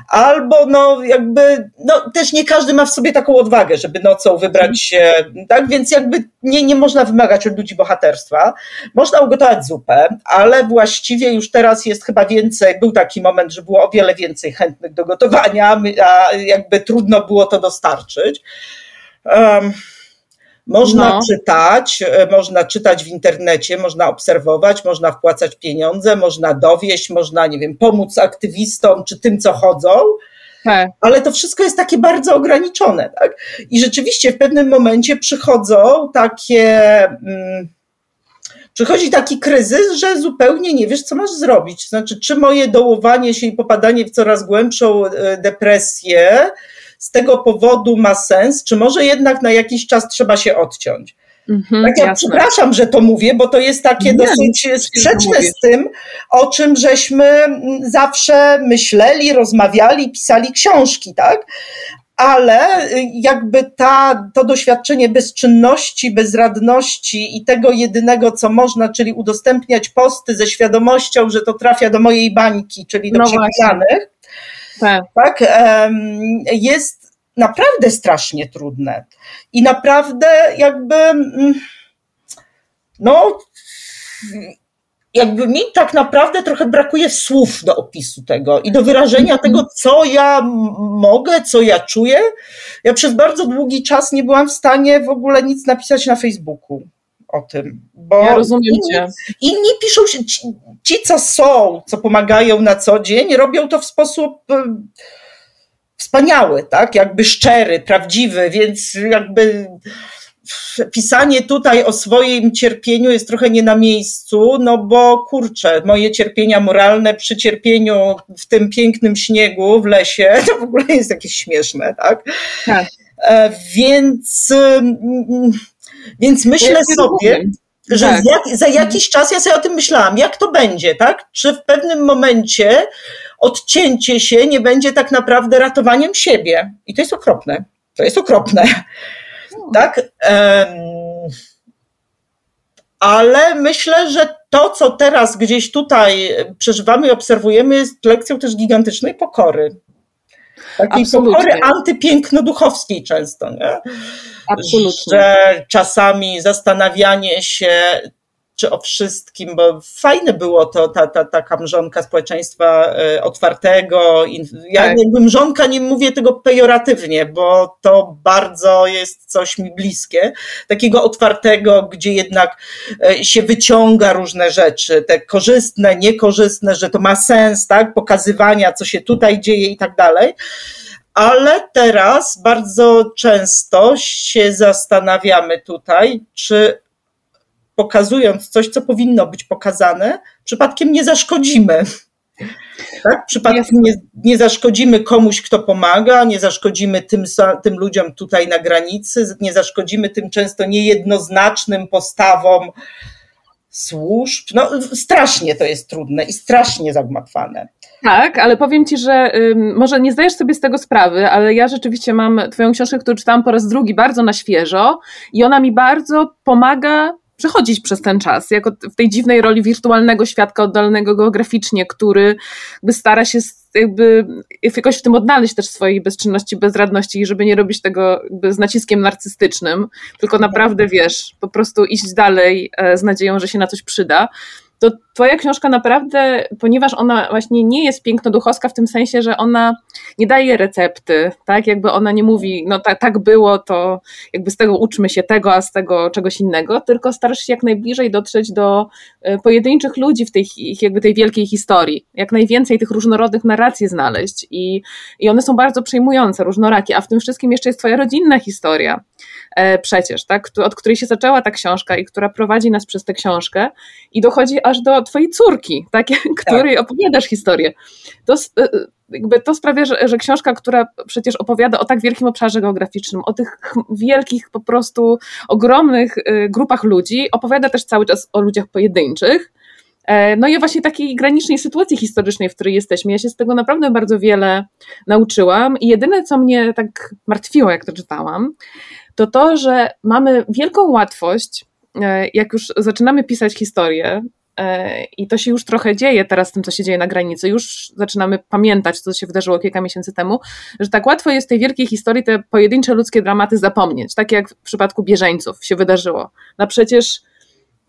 Albo no jakby, no też nie każdy ma w sobie taką odwagę, żeby nocą wybrać się, tak więc jakby nie, nie można wymagać od ludzi bohaterstwa. Można ugotować zupę, ale właściwie już teraz jest chyba więcej, był taki moment, że było o wiele więcej chętnych do gotowania, a jakby trudno było to dostarczyć. Um, można no. czytać, e, można czytać w internecie, można obserwować, można wpłacać pieniądze, można dowieść, można, nie wiem, pomóc aktywistom czy tym, co chodzą. Tak. Ale to wszystko jest takie bardzo ograniczone, tak? I rzeczywiście w pewnym momencie przychodzą takie. Hmm, przychodzi taki kryzys, że zupełnie nie wiesz, co masz zrobić. Znaczy, czy moje dołowanie się i popadanie w coraz głębszą e, depresję z tego powodu ma sens, czy może jednak na jakiś czas trzeba się odciąć. Mhm, tak, ja przepraszam, że to mówię, bo to jest takie nie, dosyć sprzeczne z tym, o czym żeśmy zawsze myśleli, rozmawiali, pisali książki, tak? ale y, jakby ta, to doświadczenie bezczynności, bezradności i tego jedynego, co można, czyli udostępniać posty ze świadomością, że to trafia do mojej bańki, czyli do no przepisanych, tak. tak, jest naprawdę strasznie trudne. I naprawdę jakby, mm, no, jakby mi tak naprawdę trochę brakuje słów do opisu tego i do wyrażenia mhm. tego, co ja mogę, co ja czuję. Ja przez bardzo długi czas nie byłam w stanie w ogóle nic napisać na Facebooku o tym. Bo ja rozumiem inni, cię. Inni piszą się, ci, ci, co są, co pomagają na co dzień, robią to w sposób wspaniały, tak? Jakby szczery, prawdziwy, więc jakby pisanie tutaj o swoim cierpieniu jest trochę nie na miejscu, no bo kurczę, moje cierpienia moralne przy cierpieniu w tym pięknym śniegu w lesie, to w ogóle jest jakieś śmieszne, tak? tak. E, więc, więc myślę sobie, że tak. jak, za jakiś czas ja sobie o tym myślałam, jak to będzie, tak? Czy w pewnym momencie odcięcie się nie będzie tak naprawdę ratowaniem siebie. I to jest okropne. To jest okropne. Tak? Ale myślę, że to, co teraz gdzieś tutaj przeżywamy i obserwujemy, jest lekcją też gigantycznej pokory. Takiej Absolutnie. pokory antypiękno-duchowskiej często, nie? Absolutnie. Że czasami zastanawianie się, czy o wszystkim, bo fajne było to, ta, ta taka mrzonka społeczeństwa e, otwartego. Ja tak. jakby mrzonka nie mówię tego pejoratywnie, bo to bardzo jest coś mi bliskie, takiego otwartego, gdzie jednak e, się wyciąga różne rzeczy, te korzystne, niekorzystne, że to ma sens, tak, pokazywania, co się tutaj dzieje i tak dalej ale teraz bardzo często się zastanawiamy tutaj, czy pokazując coś, co powinno być pokazane, przypadkiem nie zaszkodzimy. Tak? Przypadkiem nie, nie zaszkodzimy komuś, kto pomaga, nie zaszkodzimy tym, tym ludziom tutaj na granicy, nie zaszkodzimy tym często niejednoznacznym postawom służb. No, strasznie to jest trudne i strasznie zagmatwane. Tak, ale powiem Ci, że może nie zdajesz sobie z tego sprawy, ale ja rzeczywiście mam Twoją książkę, którą czytałam po raz drugi, bardzo na świeżo i ona mi bardzo pomaga przechodzić przez ten czas, jako w tej dziwnej roli wirtualnego świadka oddalonego geograficznie, który by stara się jakby jakoś w tym odnaleźć też swojej bezczynności, bezradności i żeby nie robić tego z naciskiem narcystycznym, tylko naprawdę, wiesz, po prostu iść dalej e, z nadzieją, że się na coś przyda to twoja książka naprawdę, ponieważ ona właśnie nie jest piękno-duchowska w tym sensie, że ona nie daje recepty, tak, jakby ona nie mówi, no tak, tak było, to jakby z tego uczmy się tego, a z tego czegoś innego, tylko starasz się jak najbliżej dotrzeć do e, pojedynczych ludzi w tej, jakby tej wielkiej historii, jak najwięcej tych różnorodnych narracji znaleźć i, i one są bardzo przejmujące, różnorakie, a w tym wszystkim jeszcze jest twoja rodzinna historia, przecież, tak, od której się zaczęła ta książka i która prowadzi nas przez tę książkę i dochodzi aż do twojej córki, tak, której tak. opowiadasz historię. To, e, jakby to sprawia, że, że książka, która przecież opowiada o tak wielkim obszarze geograficznym, o tych wielkich, po prostu ogromnych e, grupach ludzi, opowiada też cały czas o ludziach pojedynczych. No i właśnie takiej granicznej sytuacji historycznej, w której jesteśmy. Ja się z tego naprawdę bardzo wiele nauczyłam i jedyne, co mnie tak martwiło, jak to czytałam, to to, że mamy wielką łatwość, e, jak już zaczynamy pisać historię, e, i to się już trochę dzieje teraz z tym, co się dzieje na granicy. Już zaczynamy pamiętać, co się wydarzyło kilka miesięcy temu, że tak łatwo jest tej wielkiej historii te pojedyncze ludzkie dramaty zapomnieć, tak jak w przypadku bieżeńców się wydarzyło. No przecież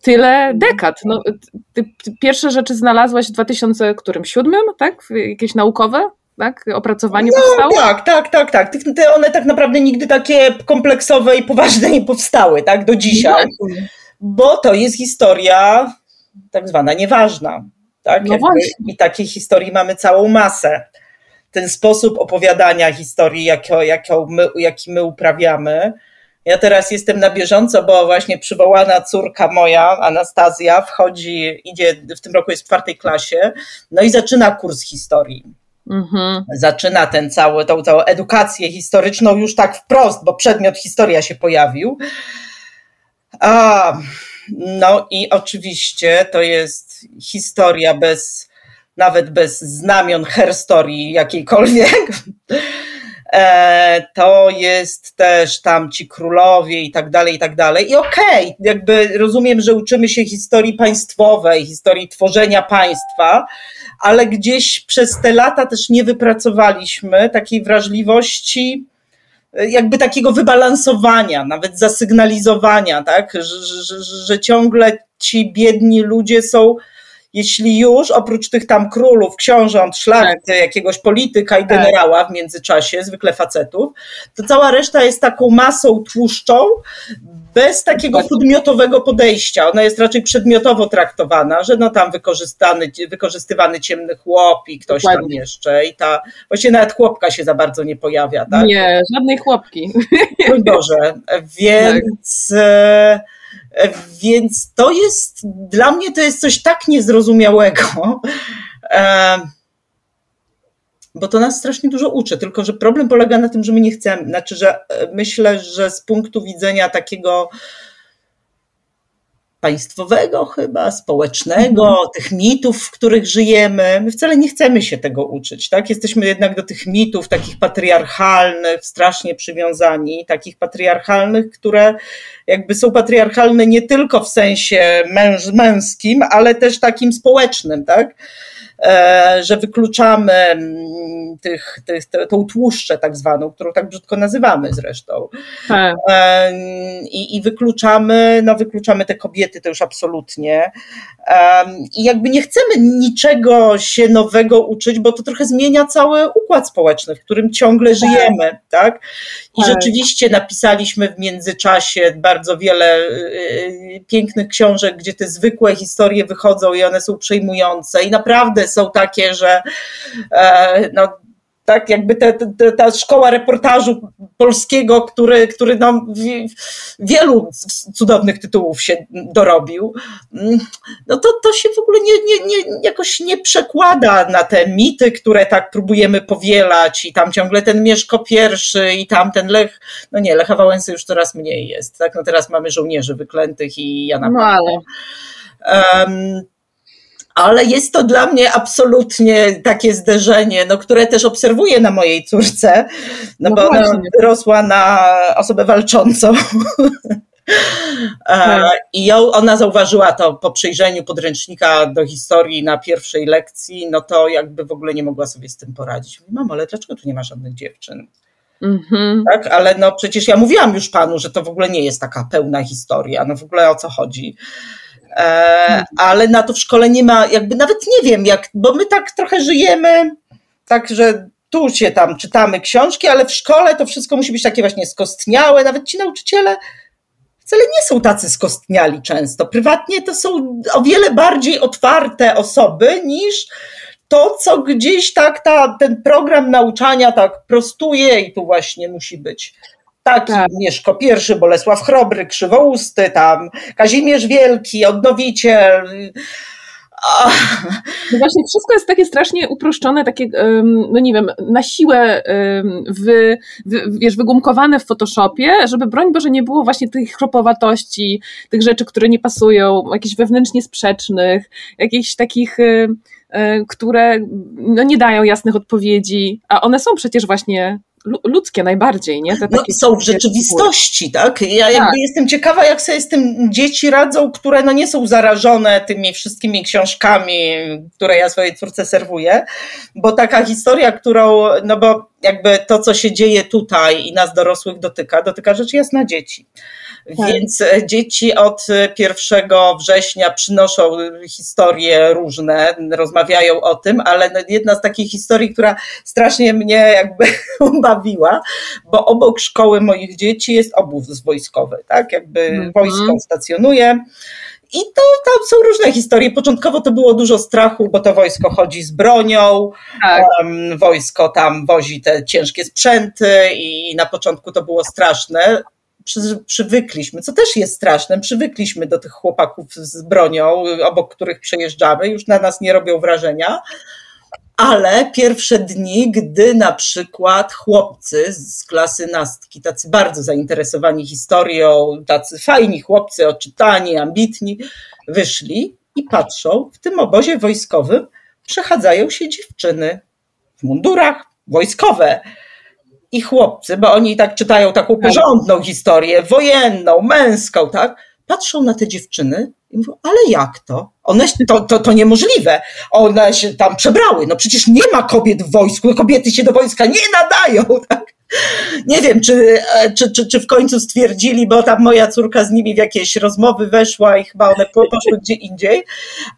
tyle dekad. No, ty, ty pierwsze rzeczy znalazłaś w 2007, tak? Jakieś naukowe? Tak? Opracowanie no, powstało? Tak, tak, tak, tak. Te one tak naprawdę nigdy takie kompleksowe i poważne nie powstały, tak? Do dzisiaj. No, bo to jest historia tak zwana nieważna. Tak? No I takiej historii mamy całą masę. Ten sposób opowiadania historii, jaki, my, jaki my uprawiamy. Ja teraz jestem na bieżąco, bo właśnie przywołana córka moja, Anastazja, wchodzi, idzie, w tym roku jest w czwartej klasie, no i zaczyna kurs historii. Mhm. Zaczyna ten cały, tą całą edukację historyczną już tak wprost, bo przedmiot historia się pojawił. A, no i oczywiście to jest historia bez, nawet bez znamion herstorii jakiejkolwiek. E, to jest też tam ci królowie i tak dalej, i tak dalej. I okej, okay, jakby rozumiem, że uczymy się historii państwowej, historii tworzenia państwa, ale gdzieś przez te lata też nie wypracowaliśmy takiej wrażliwości, jakby takiego wybalansowania, nawet zasygnalizowania, tak, że, że, że ciągle ci biedni ludzie są jeśli już oprócz tych tam królów, książąt, szlachty, tak. jakiegoś polityka i tak. generała w międzyczasie, zwykle facetów, to cała reszta jest taką masą tłuszczą, bez takiego podmiotowego podejścia. Ona jest raczej przedmiotowo traktowana, że no tam wykorzystany, wykorzystywany ciemny chłop i ktoś Dokładnie. tam jeszcze i ta, właściwie nawet chłopka się za bardzo nie pojawia, tak? Nie, żadnej chłopki. Mój Boże, więc... Tak więc to jest, dla mnie to jest coś tak niezrozumiałego, bo to nas strasznie dużo uczy, tylko że problem polega na tym, że my nie chcemy, znaczy, że e, myślę, że z punktu widzenia takiego państwowego chyba, społecznego, mhm. tych mitów, w których żyjemy. My wcale nie chcemy się tego uczyć, tak? Jesteśmy jednak do tych mitów takich patriarchalnych strasznie przywiązani, takich patriarchalnych, które jakby są patriarchalne nie tylko w sensie męż, męskim, ale też takim społecznym, tak? E, że wykluczamy mm, tych, tych, tą tłuszczę tak zwaną, którą tak brzydko nazywamy zresztą. Tak. E, I, I wykluczamy, no wykluczamy te kobiety, to już absolutnie. I jakby nie chcemy niczego się nowego uczyć, bo to trochę zmienia cały układ społeczny, w którym ciągle tak. żyjemy, tak? I tak. rzeczywiście napisaliśmy w międzyczasie bardzo wiele y, y, pięknych książek, gdzie te zwykłe historie wychodzą i one są przejmujące i naprawdę są takie, że e, no, tak? Jakby te, te, ta szkoła reportażu polskiego, który, który nam wielu cudownych tytułów się dorobił, no to, to się w ogóle nie, nie, nie, jakoś nie przekłada na te mity, które tak próbujemy powielać i tam ciągle ten Mieszko pierwszy i tam ten Lech, no nie, Lecha Wałęsy już coraz mniej jest, tak, no teraz mamy żołnierzy wyklętych i Jana No ale... Um, ale jest to dla mnie absolutnie takie zderzenie, no, które też obserwuję na mojej córce, no, no bo właśnie. ona rosła na osobę walczącą. E, tak. I ją, ona zauważyła to po przyjrzeniu podręcznika do historii na pierwszej lekcji, no to jakby w ogóle nie mogła sobie z tym poradzić. Mówi, mamo, ale dlaczego tu nie ma żadnych dziewczyn? Mm-hmm. Tak, ale no przecież ja mówiłam już panu, że to w ogóle nie jest taka pełna historia, no w ogóle o co chodzi. E, ale na to w szkole nie ma, jakby nawet nie wiem, jak, bo my tak trochę żyjemy, tak, że tu się tam czytamy książki, ale w szkole to wszystko musi być takie właśnie skostniałe, nawet ci nauczyciele wcale nie są tacy skostniali często. Prywatnie to są o wiele bardziej otwarte osoby niż to, co gdzieś tak ta, ten program nauczania tak prostuje i tu właśnie musi być taki tak. Mieszko I, Bolesław Chrobry, Krzywousty, tam Kazimierz Wielki, Odnowiciel. No właśnie, wszystko jest takie strasznie uproszczone, takie, no nie wiem, na siłę wy, wy, wiesz, wygumkowane w Photoshopie, żeby broń Boże nie było właśnie tych chropowatości, tych rzeczy, które nie pasują, jakichś wewnętrznie sprzecznych, jakichś takich y, które no, nie dają jasnych odpowiedzi, a one są przecież właśnie ludzkie najbardziej, nie? Te no, są w rzeczywistości, tak? Ja tak. jakby jestem ciekawa, jak sobie z tym dzieci radzą, które no nie są zarażone tymi wszystkimi książkami, które ja swojej córce serwuję, bo taka historia, którą, no bo jakby to, co się dzieje tutaj i nas dorosłych dotyka, dotyka rzecz jasna dzieci. Tak. Więc e, dzieci od 1 września przynoszą historie różne, rozmawiają o tym, ale no, jedna z takich historii, która strasznie mnie jakby ubawiła, bo obok szkoły moich dzieci jest obóz wojskowy, tak? Jakby mhm. wojsko stacjonuje. I to tam są różne historie. Początkowo to było dużo strachu, bo to wojsko chodzi z bronią, tak. um, wojsko tam wozi te ciężkie sprzęty i na początku to było straszne przy, przywykliśmy, co też jest straszne, przywykliśmy do tych chłopaków z bronią, obok których przejeżdżamy, już na nas nie robią wrażenia. Ale pierwsze dni, gdy na przykład chłopcy z klasy nastki, tacy bardzo zainteresowani historią, tacy fajni chłopcy, oczytani, ambitni, wyszli i patrzą, w tym obozie wojskowym przechadzają się dziewczyny w mundurach wojskowe. I chłopcy, bo oni tak czytają taką tak. porządną historię, wojenną, męską, tak? Patrzą na te dziewczyny i mówią, ale jak to? One, to, to, to niemożliwe. One się tam przebrały. No przecież nie ma kobiet w wojsku. Kobiety się do wojska nie nadają. Tak? Nie wiem, czy, e, czy, czy, czy w końcu stwierdzili, bo tam moja córka z nimi w jakieś rozmowy weszła i chyba one poszły gdzie indziej,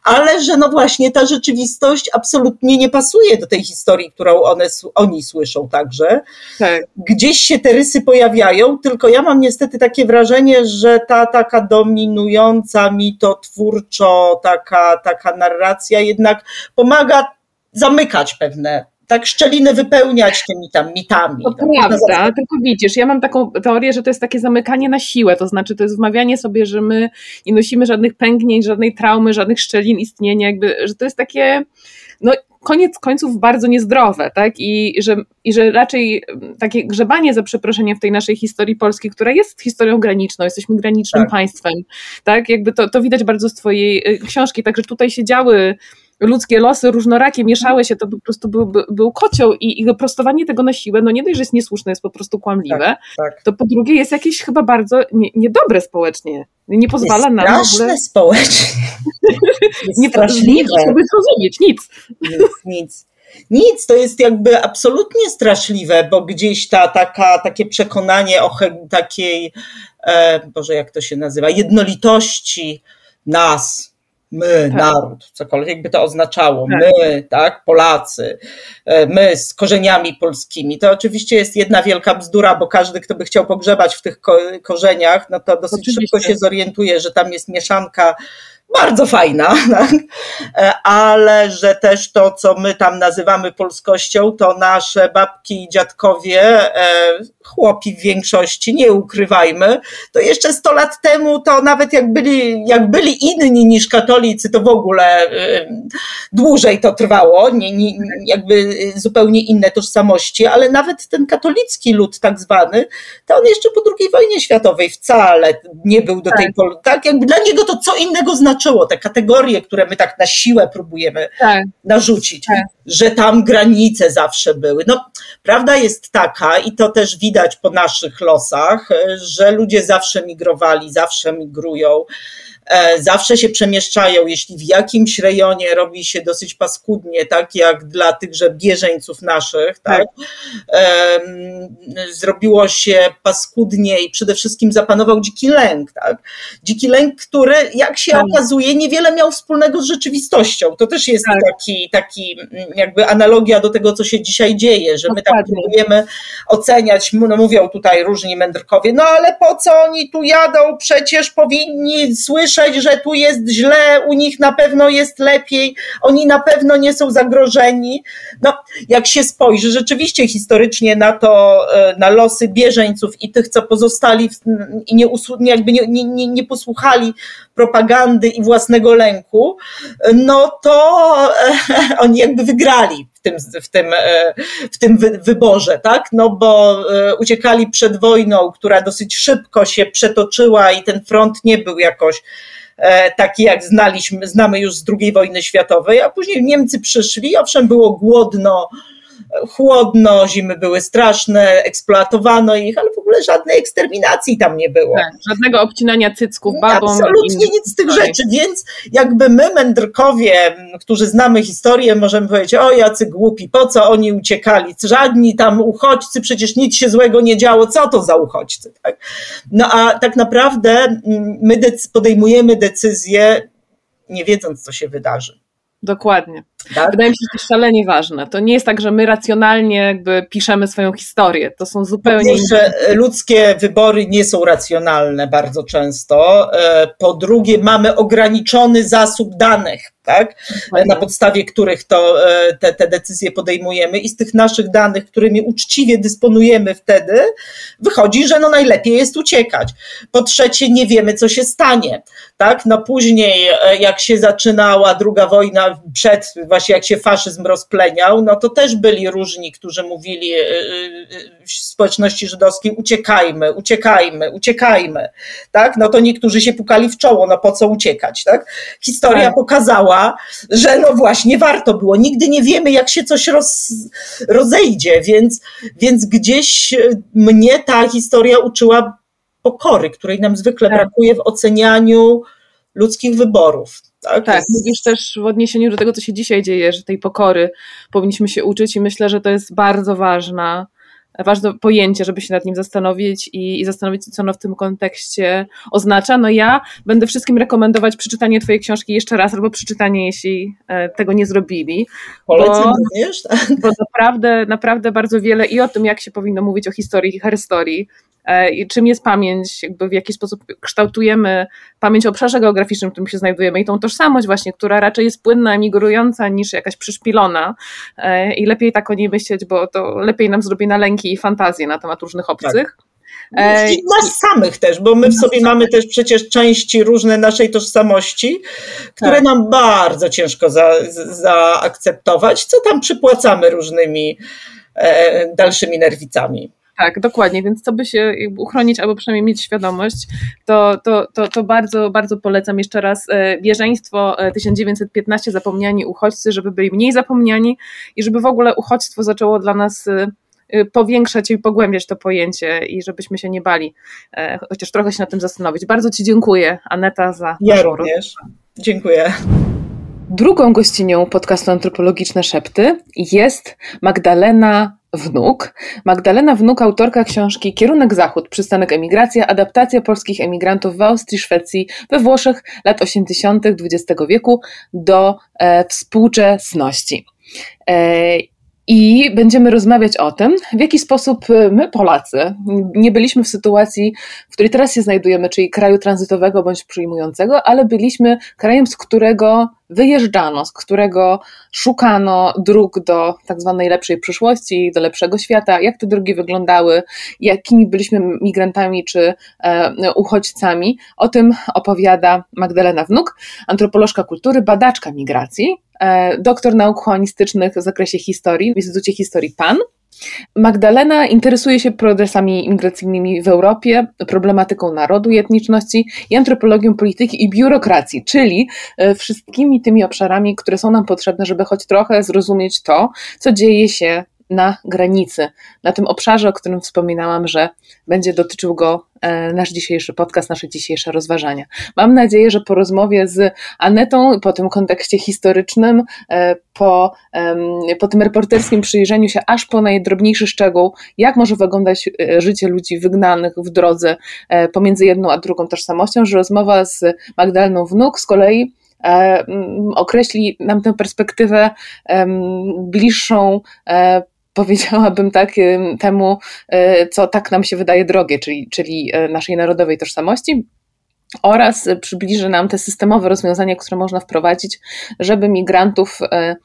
ale że no właśnie ta rzeczywistość absolutnie nie pasuje do tej historii, którą one, oni słyszą także. Tak. Gdzieś się te rysy pojawiają, tylko ja mam niestety takie wrażenie, że ta taka dominująca mitotwórczo, taka, taka narracja jednak pomaga zamykać pewne tak szczeliny wypełniać tymi tam mitami. To prawda, tylko widzisz, ja mam taką teorię, że to jest takie zamykanie na siłę, to znaczy to jest wmawianie sobie, że my nie nosimy żadnych pęknięć, żadnej traumy, żadnych szczelin istnienia, jakby, że to jest takie, no koniec końców bardzo niezdrowe, tak? I że, I że raczej takie grzebanie za przeproszeniem w tej naszej historii polskiej, która jest historią graniczną, jesteśmy granicznym tak. państwem, tak? Jakby to, to widać bardzo z Twojej y, książki, także tutaj się działy ludzkie losy różnorakie mieszały się, to po prostu był, był kocioł i, i prostowanie tego na siłę, no nie dość, że jest niesłuszne, jest po prostu kłamliwe, tak, tak. to po drugie jest jakieś chyba bardzo nie, niedobre społecznie. Nie pozwala jest nam w ogóle... społecznie. nie straszliwe. Nic sobie zrozumieć, nic. Nic, nic. Nic, to jest jakby absolutnie straszliwe, bo gdzieś ta taka, takie przekonanie o takiej, e, Boże, jak to się nazywa, jednolitości nas, my, tak. naród, cokolwiek by to oznaczało, tak. my, tak, Polacy, e, my z korzeniami polskimi. To oczywiście jest jedna wielka bzdura, bo każdy, kto by chciał pogrzebać w tych korzeniach, no to dosyć oczywiście. szybko się zorientuje, że tam jest mieszanka bardzo fajna, tak? E, ale że też to, co my tam nazywamy polskością, to nasze babki i dziadkowie, e, chłopi w większości, nie ukrywajmy, to jeszcze 100 lat temu to nawet jak byli, jak byli inni niż katolicy, to w ogóle e, dłużej to trwało, nie, nie, jakby zupełnie inne tożsamości, ale nawet ten katolicki lud tak zwany, to on jeszcze po II wojnie światowej wcale nie był do tej tak. pory, tak? Jakby dla niego to co innego znaczy zaczęło, te kategorie, które my tak na siłę próbujemy tak. narzucić, tak. że tam granice zawsze były. No, prawda jest taka, i to też widać po naszych losach, że ludzie zawsze migrowali, zawsze migrują. E, zawsze się przemieszczają, jeśli w jakimś rejonie robi się dosyć paskudnie, tak jak dla tychże bieżeńców naszych, tak, tak. zrobiło się paskudnie i przede wszystkim zapanował dziki lęk, tak, dziki lęk, który jak się tak. okazuje niewiele miał wspólnego z rzeczywistością, to też jest tak. taki, taki jakby analogia do tego, co się dzisiaj dzieje, że my tak próbujemy oceniać, no mówią tutaj różni mędrkowie, no ale po co oni tu jadą, przecież powinni słyszeć słyszeć, że tu jest źle, u nich na pewno jest lepiej, oni na pewno nie są zagrożeni. No, jak się spojrzy rzeczywiście historycznie na to, e, na losy bieżeńców i tych, co pozostali i nie, jakby nie, nie, nie posłuchali propagandy i własnego lęku, no to e, oni jakby wygrali w tym, w tym, e, w tym wyborze, tak? No bo uciekali przed wojną, która dosyć szybko się przetoczyła i ten front nie był jakoś E, taki jak znaliśmy, znamy już z II wojny światowej, a później Niemcy przyszli, owszem było głodno, chłodno, zimy były straszne, eksploatowano ich, ale w ogóle żadnej eksterminacji tam nie było. Tak, żadnego obcinania cycków babom. Absolutnie nic z tych rzeczy, więc jakby my mędrkowie, którzy znamy historię, możemy powiedzieć, o jacy głupi, po co oni uciekali, żadni tam uchodźcy, przecież nic się złego nie działo, co to za uchodźcy, tak? No a tak naprawdę mm, my podejmujemy decyzje nie wiedząc, co się wydarzy. Dokładnie. Tak? Wydaje mi się, że to jest szalenie ważne. To nie jest tak, że my racjonalnie jakby piszemy swoją historię. To są zupełnie. Po pierwsze, ludzkie wybory nie są racjonalne bardzo często. E, po drugie, mamy ograniczony zasób danych, tak? na podstawie których to, e, te, te decyzje podejmujemy i z tych naszych danych, którymi uczciwie dysponujemy wtedy, wychodzi, że no najlepiej jest uciekać. Po trzecie, nie wiemy, co się stanie. Tak? No później, e, jak się zaczynała druga wojna przed właśnie jak się faszyzm rozpleniał, no to też byli różni, którzy mówili w społeczności żydowskiej uciekajmy, uciekajmy, uciekajmy, tak? No to niektórzy się pukali w czoło, no po co uciekać, tak? Historia tak. pokazała, że no właśnie warto było. Nigdy nie wiemy, jak się coś roz, rozejdzie, więc, więc gdzieś mnie ta historia uczyła pokory, której nam zwykle tak. brakuje w ocenianiu ludzkich wyborów. Tak, tak mówisz też w odniesieniu do tego, co się dzisiaj dzieje, że tej pokory powinniśmy się uczyć i myślę, że to jest bardzo ważna ważne pojęcie, żeby się nad nim zastanowić i, i, zastanowić się, co ono w tym kontekście oznacza. No ja będę wszystkim rekomendować przeczytanie twojej książki jeszcze raz, albo przeczytanie, jeśli e, tego nie zrobili. Polecam bo, również? Bo naprawdę, naprawdę bardzo wiele i o tym, jak się powinno mówić o historii i herstorii, i czym jest pamięć, jakby w jaki sposób kształtujemy pamięć o obszarze geograficznym, w którym się znajdujemy i tą tożsamość właśnie, która raczej jest płynna, migrująca niż jakaś przyszpilona e, i lepiej tak o niej myśleć, bo to lepiej nam zrobi na lęki i fantazje na temat różnych obcych. Tak. E, I nas samych też, bo my w sobie mamy też przecież części różne naszej tożsamości, które tak. nam bardzo ciężko za, zaakceptować, co tam przypłacamy różnymi e, dalszymi nerwicami. Tak, dokładnie, więc co by się uchronić albo przynajmniej mieć świadomość, to, to, to, to bardzo, bardzo polecam jeszcze raz e, Wieżeństwo 1915 e, Zapomniani uchodźcy, żeby byli mniej zapomniani i żeby w ogóle uchodźstwo zaczęło dla nas e, powiększać i pogłębiać to pojęcie i żebyśmy się nie bali, chociaż trochę się na tym zastanowić. Bardzo Ci dziękuję, Aneta, za Ja również. Dziękuję. Drugą gościnią podcastu Antropologiczne Szepty jest Magdalena Wnuk. Magdalena Wnuk, autorka książki Kierunek Zachód, przystanek emigracja, adaptacja polskich emigrantów w Austrii, Szwecji, we Włoszech lat 80. XX wieku do e, współczesności. E, i będziemy rozmawiać o tym, w jaki sposób y, my, Polacy, nie byliśmy w sytuacji, w której teraz się znajdujemy, czyli kraju tranzytowego bądź przyjmującego, ale byliśmy krajem, z którego wyjeżdżano, z którego szukano dróg do tak zwanej lepszej przyszłości, do lepszego świata, jak te drogi wyglądały, jakimi byliśmy migrantami czy e, uchodźcami. O tym opowiada Magdalena Wnuk, antropolożka kultury, badaczka migracji, doktor nauk humanistycznych w zakresie historii w Instytucie Historii PAN. Magdalena interesuje się progresami imigracyjnymi w Europie, problematyką narodu i etniczności i antropologią polityki i biurokracji, czyli e, wszystkimi tymi obszarami, które są nam potrzebne, żeby choć trochę zrozumieć to, co dzieje się na granicy, na tym obszarze, o którym wspominałam, że będzie dotyczył go e, nasz dzisiejszy podcast, nasze dzisiejsze rozważania. Mam nadzieję, że po rozmowie z Anetą, po tym kontekście historycznym, e, po, po tym reporterskim przyjrzeniu się aż po najdrobniejszy szczegół, jak może wyglądać e, życie ludzi wygnanych w drodze pomiędzy jedną a drugą tożsamością, że rozmowa z Magdaleną Wnuk z kolei określi nam tę perspektywę bliższą powiedziałabym tak, temu, e, co tak nam się wydaje drogie, czyli, czyli e, naszej narodowej tożsamości, oraz przybliży nam te systemowe rozwiązania, które można wprowadzić, żeby migrantów e,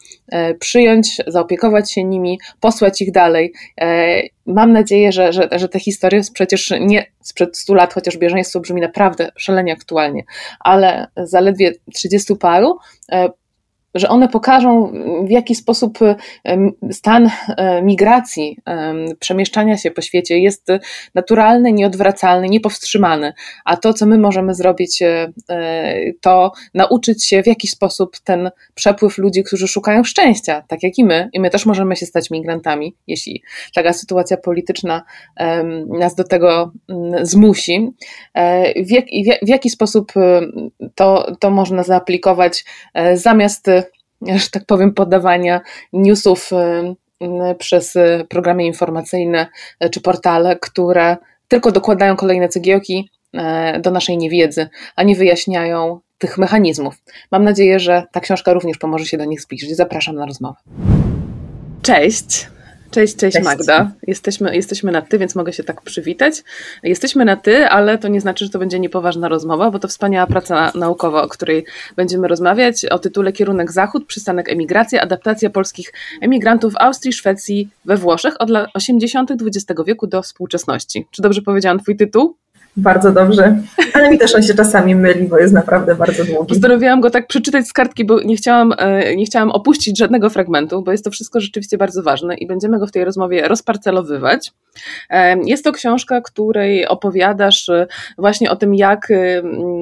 przyjąć, zaopiekować się nimi, posłać ich dalej. Mam nadzieję, że, że, że te historie przecież nie sprzed 100 lat, chociaż bieżeństwo brzmi naprawdę szalenie aktualnie, ale zaledwie 30 paru że one pokażą, w jaki sposób stan e, migracji, przemieszczania się po świecie jest naturalny, nieodwracalny, niepowstrzymany. A to, co my możemy zrobić, e, e, to nauczyć się, w jaki sposób ten przepływ ludzi, którzy szukają szczęścia, tak jak i my, i my też możemy się stać migrantami, jeśli taka sytuacja polityczna nas do tego zmusi, w, jak, w jaki sposób to, to można zaaplikować zamiast że tak powiem, podawania newsów y, y, przez y, programy informacyjne czy portale, które tylko dokładają kolejne cegiełki do naszej niewiedzy, a nie wyjaśniają tych mechanizmów. Mam nadzieję, że ta książka również pomoże się do nich zbliżyć. Zapraszam na rozmowę. Cześć. Cześć, cześć, cześć, Magda. Jesteśmy, jesteśmy na ty, więc mogę się tak przywitać. Jesteśmy na ty, ale to nie znaczy, że to będzie niepoważna rozmowa, bo to wspaniała praca naukowa, o której będziemy rozmawiać, o tytule Kierunek Zachód, przystanek emigracja, adaptacja polskich emigrantów w Austrii, Szwecji, we Włoszech od lat 80. XX wieku do współczesności. Czy dobrze powiedziałam twój tytuł? Bardzo dobrze, ale mi też on się czasami myli, bo jest naprawdę bardzo długi. Postanowiłam go tak przeczytać z kartki, bo nie chciałam, e, nie chciałam opuścić żadnego fragmentu, bo jest to wszystko rzeczywiście bardzo ważne i będziemy go w tej rozmowie rozparcelowywać. E, jest to książka, której opowiadasz e, właśnie o tym, jak,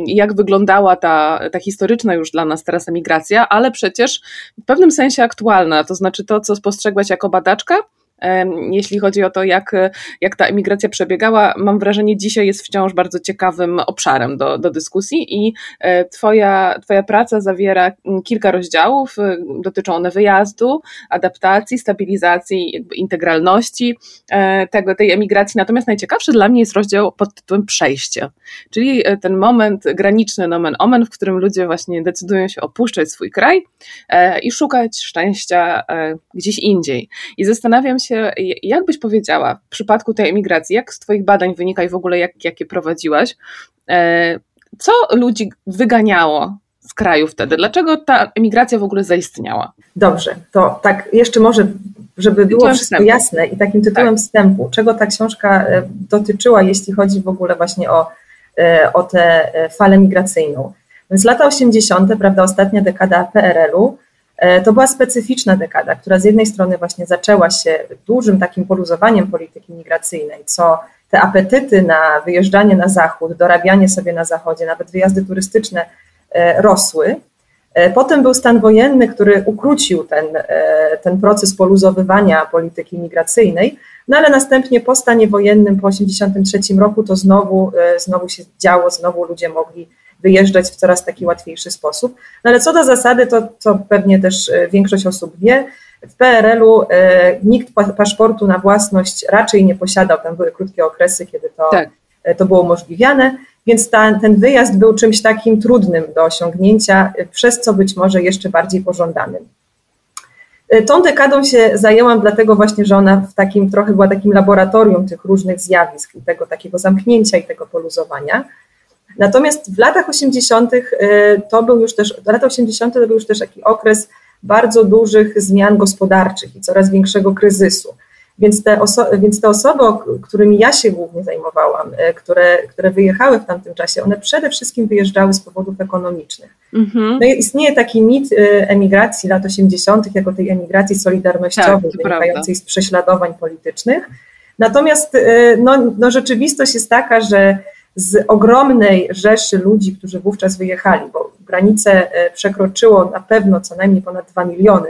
jak wyglądała ta, ta historyczna już dla nas teraz emigracja, ale przecież w pewnym sensie aktualna, to znaczy to, co spostrzegłaś jako badaczka, jeśli chodzi o to, jak, jak ta emigracja przebiegała, mam wrażenie, dzisiaj jest wciąż bardzo ciekawym obszarem do, do dyskusji i e, twoja, twoja praca zawiera kilka rozdziałów, e, dotyczą one wyjazdu, adaptacji, stabilizacji, integralności e, tego, tej emigracji. Natomiast najciekawszy dla mnie jest rozdział pod tytułem przejście, czyli ten moment graniczny, nomen omen, w którym ludzie właśnie decydują się opuszczać swój kraj i szukać szczęścia gdzieś indziej. I zastanawiam się, się, jak byś powiedziała w przypadku tej emigracji, jak z Twoich badań wynika i w ogóle jak, jakie prowadziłaś, e, co ludzi wyganiało z kraju wtedy? Dlaczego ta emigracja w ogóle zaistniała? Dobrze, to tak jeszcze może, żeby było wszystko wstępu. jasne i takim tytułem tak. wstępu, czego ta książka e, dotyczyła, jeśli chodzi w ogóle właśnie o, e, o tę falę migracyjną. Więc lata 80., prawda, ostatnia dekada PRL-u, to była specyficzna dekada, która z jednej strony właśnie zaczęła się dużym takim poluzowaniem polityki migracyjnej, co te apetyty na wyjeżdżanie na zachód, dorabianie sobie na zachodzie, nawet wyjazdy turystyczne e, rosły. E, potem był stan wojenny, który ukrócił ten, ten proces poluzowywania polityki migracyjnej, no ale następnie po stanie wojennym po 1983 roku to znowu, znowu się działo, znowu ludzie mogli wyjeżdżać w coraz taki łatwiejszy sposób. No ale co do zasady, to co pewnie też e, większość osób wie, w PRL-u e, nikt paszportu na własność raczej nie posiadał, tam były krótkie okresy, kiedy to, tak. E, to było umożliwiane, więc ta, ten wyjazd był czymś takim trudnym do osiągnięcia, przez co być może jeszcze bardziej pożądanym. Tą dekadą się zajęłam dlatego właśnie, że ona w takim trochę była takim laboratorium tych różnych zjawisk i tego takiego zamknięcia i tego poluzowania. Natomiast w latach 80. Y, to był już też, lata 80. to był już też taki okres bardzo dużych zmian gospodarczych i coraz większego kryzysu. Więc te, oso- więc te osoby, którymi ja się głównie zajmowałam, y, które, które wyjechały w tamtym czasie, one przede wszystkim wyjeżdżały z powodów ekonomicznych. Mm-hmm. No istnieje taki mit y, emigracji lat 80., jako tej emigracji solidarnościowej, tak, wynikającej z prześladowań politycznych. Natomiast no, no, rzeczywistość jest taka, że z ogromnej rzeszy ludzi, którzy wówczas wyjechali, bo granicę e, przekroczyło na pewno co najmniej ponad 2 miliony.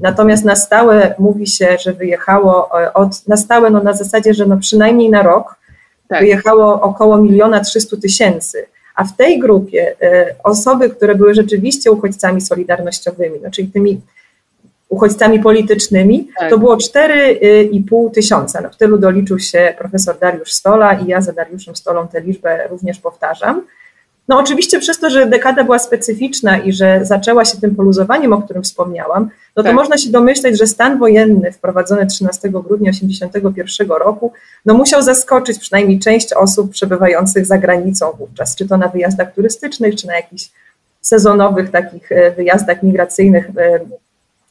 Natomiast na stałe mówi się, że wyjechało e, od, na stałe, no na zasadzie, że no przynajmniej na rok tak. wyjechało około miliona 300 tysięcy. A w tej grupie e, osoby, które były rzeczywiście uchodźcami solidarnościowymi, no czyli tymi uchodźcami politycznymi, tak. to było 4,5 tysiąca. No, w tylu doliczył się profesor Dariusz Stola i ja za Dariuszem Stolą tę liczbę również powtarzam. No oczywiście przez to, że dekada była specyficzna i że zaczęła się tym poluzowaniem, o którym wspomniałam, no to tak. można się domyśleć, że stan wojenny wprowadzony 13 grudnia 1981 roku, no musiał zaskoczyć przynajmniej część osób przebywających za granicą wówczas, czy to na wyjazdach turystycznych, czy na jakichś sezonowych takich e, wyjazdach migracyjnych e,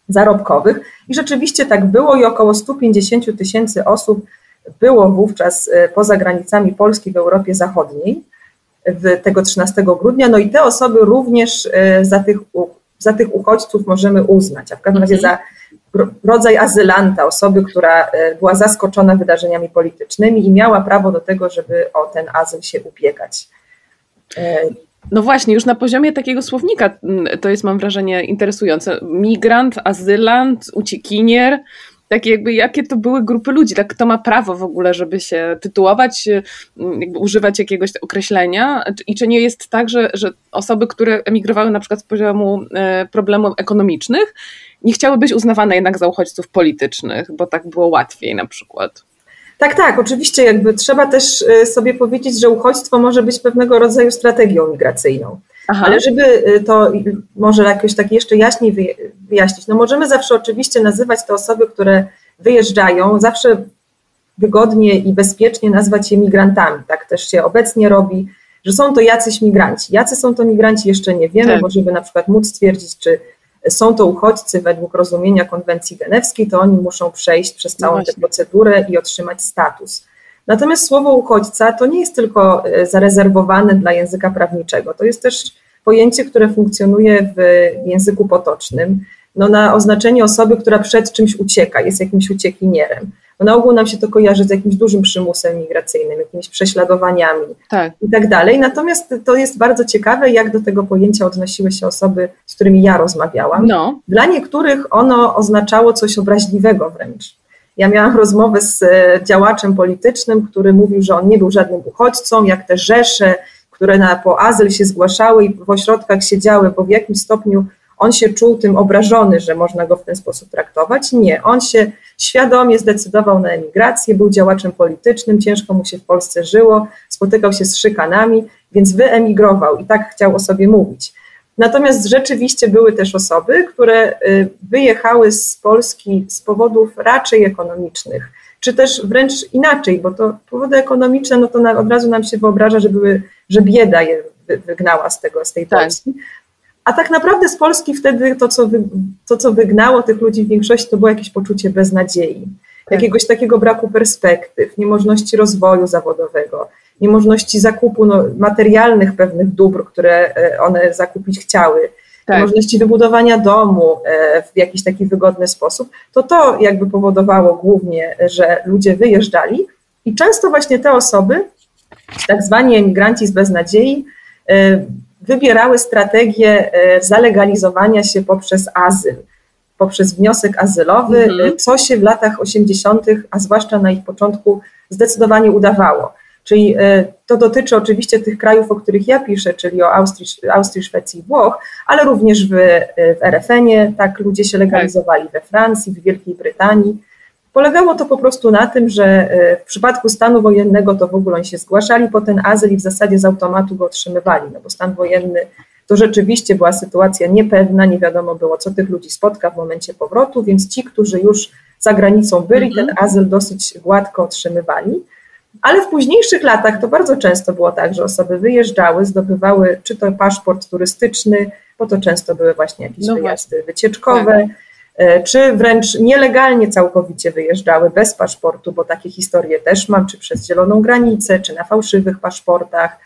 zarobkowych. I rzeczywiście tak było i około 150 tysięcy osób było wówczas e, poza granicami Polski w Europie Zachodniej w tego 13 grudnia. No i te osoby również e, za tych, za tych uchodźców możemy uznać, a w każdym razie mhm. za rodzaj azylanta, osoby, która e, była zaskoczona wydarzeniami politycznymi i miała prawo do tego, żeby o ten azyl się ubiegać. No właśnie, już na poziomie takiego słownika mm, to jest, mam wrażenie, interesujące. Migrant, azylant, uciekinier, takie jakby, jakie to były grupy ludzi, tak kto ma prawo w ogóle, żeby się tytułować, mm, jakby używać jakiegoś określenia i czy nie jest tak, że, że osoby, które emigrowały na przykład z poziomu e, problemów ekonomicznych, nie chciały być uznawane jednak za uchodźców politycznych, bo tak było łatwiej na przykład. Tak, tak, oczywiście jakby trzeba też y, sobie powiedzieć, że uchodźstwo może być pewnego rodzaju strategią migracyjną. Aha. Ale żeby y, to może jakoś tak jeszcze jaśniej wyjaśnić, no możemy zawsze oczywiście nazywać te osoby, które wyjeżdżają, zawsze wygodnie i bezpiecznie nazwać je migrantami. Tak też się obecnie robi, że są to jacyś migranci. Jacy są to migranci jeszcze nie wiemy, tak. bo żeby na przykład móc stwierdzić, czy są to uchodźcy według rozumienia konwencji genewskiej, to oni muszą przejść przez całą no tę procedurę i otrzymać status. Natomiast słowo uchodźca to nie jest tylko zarezerwowane dla języka prawniczego, to jest też pojęcie, które funkcjonuje w języku potocznym, no na oznaczenie osoby, która przed czymś ucieka, jest jakimś uciekinierem. No na ogół nam się to kojarzy z jakimś dużym przymusem migracyjnym, jakimiś prześladowaniami tak. i tak dalej. Natomiast to jest bardzo ciekawe, jak do tego pojęcia odnosiły się osoby, z którymi ja rozmawiałam. No. Dla niektórych ono oznaczało coś obraźliwego wręcz. Ja miałam rozmowę z e, działaczem politycznym, który mówił, że on nie był żadnym uchodźcą, jak te rzesze, które na, po azyl się zgłaszały i w ośrodkach siedziały, bo w jakimś stopniu on się czuł tym obrażony, że można go w ten sposób traktować. Nie, on się świadomie zdecydował na emigrację, był działaczem politycznym, ciężko mu się w Polsce żyło, spotykał się z szykanami, więc wyemigrował i tak chciał o sobie mówić. Natomiast rzeczywiście były też osoby, które y, wyjechały z Polski z powodów raczej ekonomicznych, czy też wręcz inaczej, bo to powody ekonomiczne, no to od razu nam się wyobraża, że były, że bieda je wygnała z tego, z tej tak. A tak naprawdę z Polski wtedy to co, wy, to, co wygnało tych ludzi w większości, to było jakieś poczucie beznadziei, tak. jakiegoś takiego braku perspektyw, niemożności rozwoju zawodowego, niemożności zakupu no, materialnych pewnych dóbr, które e, one zakupić chciały, tak. niemożności wybudowania domu e, w jakiś taki wygodny sposób, to to jakby powodowało głównie, że ludzie wyjeżdżali i często właśnie te osoby, tak zwani emigranci z beznadziei, e, wybierały strategię e, zalegalizowania się poprzez azyl, poprzez wniosek azylowy, mhm. co się w latach 80., a zwłaszcza na ich początku, zdecydowanie udawało. Czyli e, to dotyczy oczywiście tych krajów, o których ja piszę, czyli o Austrii, Austrii Szwecji i Włoch, ale również w, w RFN-ie, tak ludzie się legalizowali we Francji, w Wielkiej Brytanii. Polegało to po prostu na tym, że e, w przypadku stanu wojennego to w ogóle oni się zgłaszali po ten azyl i w zasadzie z automatu go otrzymywali, no bo stan wojenny to rzeczywiście była sytuacja niepewna, nie wiadomo było, co tych ludzi spotka w momencie powrotu, więc ci, którzy już za granicą byli, mhm. ten azyl dosyć gładko otrzymywali. Ale w późniejszych latach to bardzo często było tak, że osoby wyjeżdżały, zdobywały czy to paszport turystyczny, bo to często były właśnie jakieś no wyjazdy wycieczkowe, tak czy wręcz nielegalnie całkowicie wyjeżdżały bez paszportu, bo takie historie też mam, czy przez zieloną granicę, czy na fałszywych paszportach,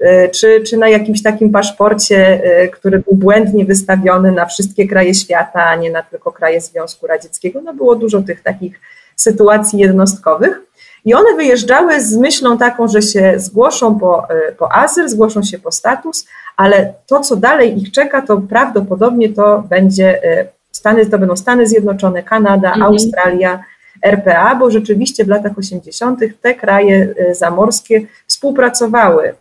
e, czy, czy na jakimś takim paszporcie, e, który był błędnie wystawiony na wszystkie kraje świata, a nie na tylko kraje Związku Radzieckiego. No było dużo tych takich sytuacji jednostkowych. I one wyjeżdżały z myślą taką, że się zgłoszą po, po azyl, zgłoszą się po status, ale to, co dalej ich czeka, to prawdopodobnie to będzie Stany to będą Stany Zjednoczone, Kanada, mhm. Australia, RPA, bo rzeczywiście w latach 80. te kraje e, zamorskie współpracowały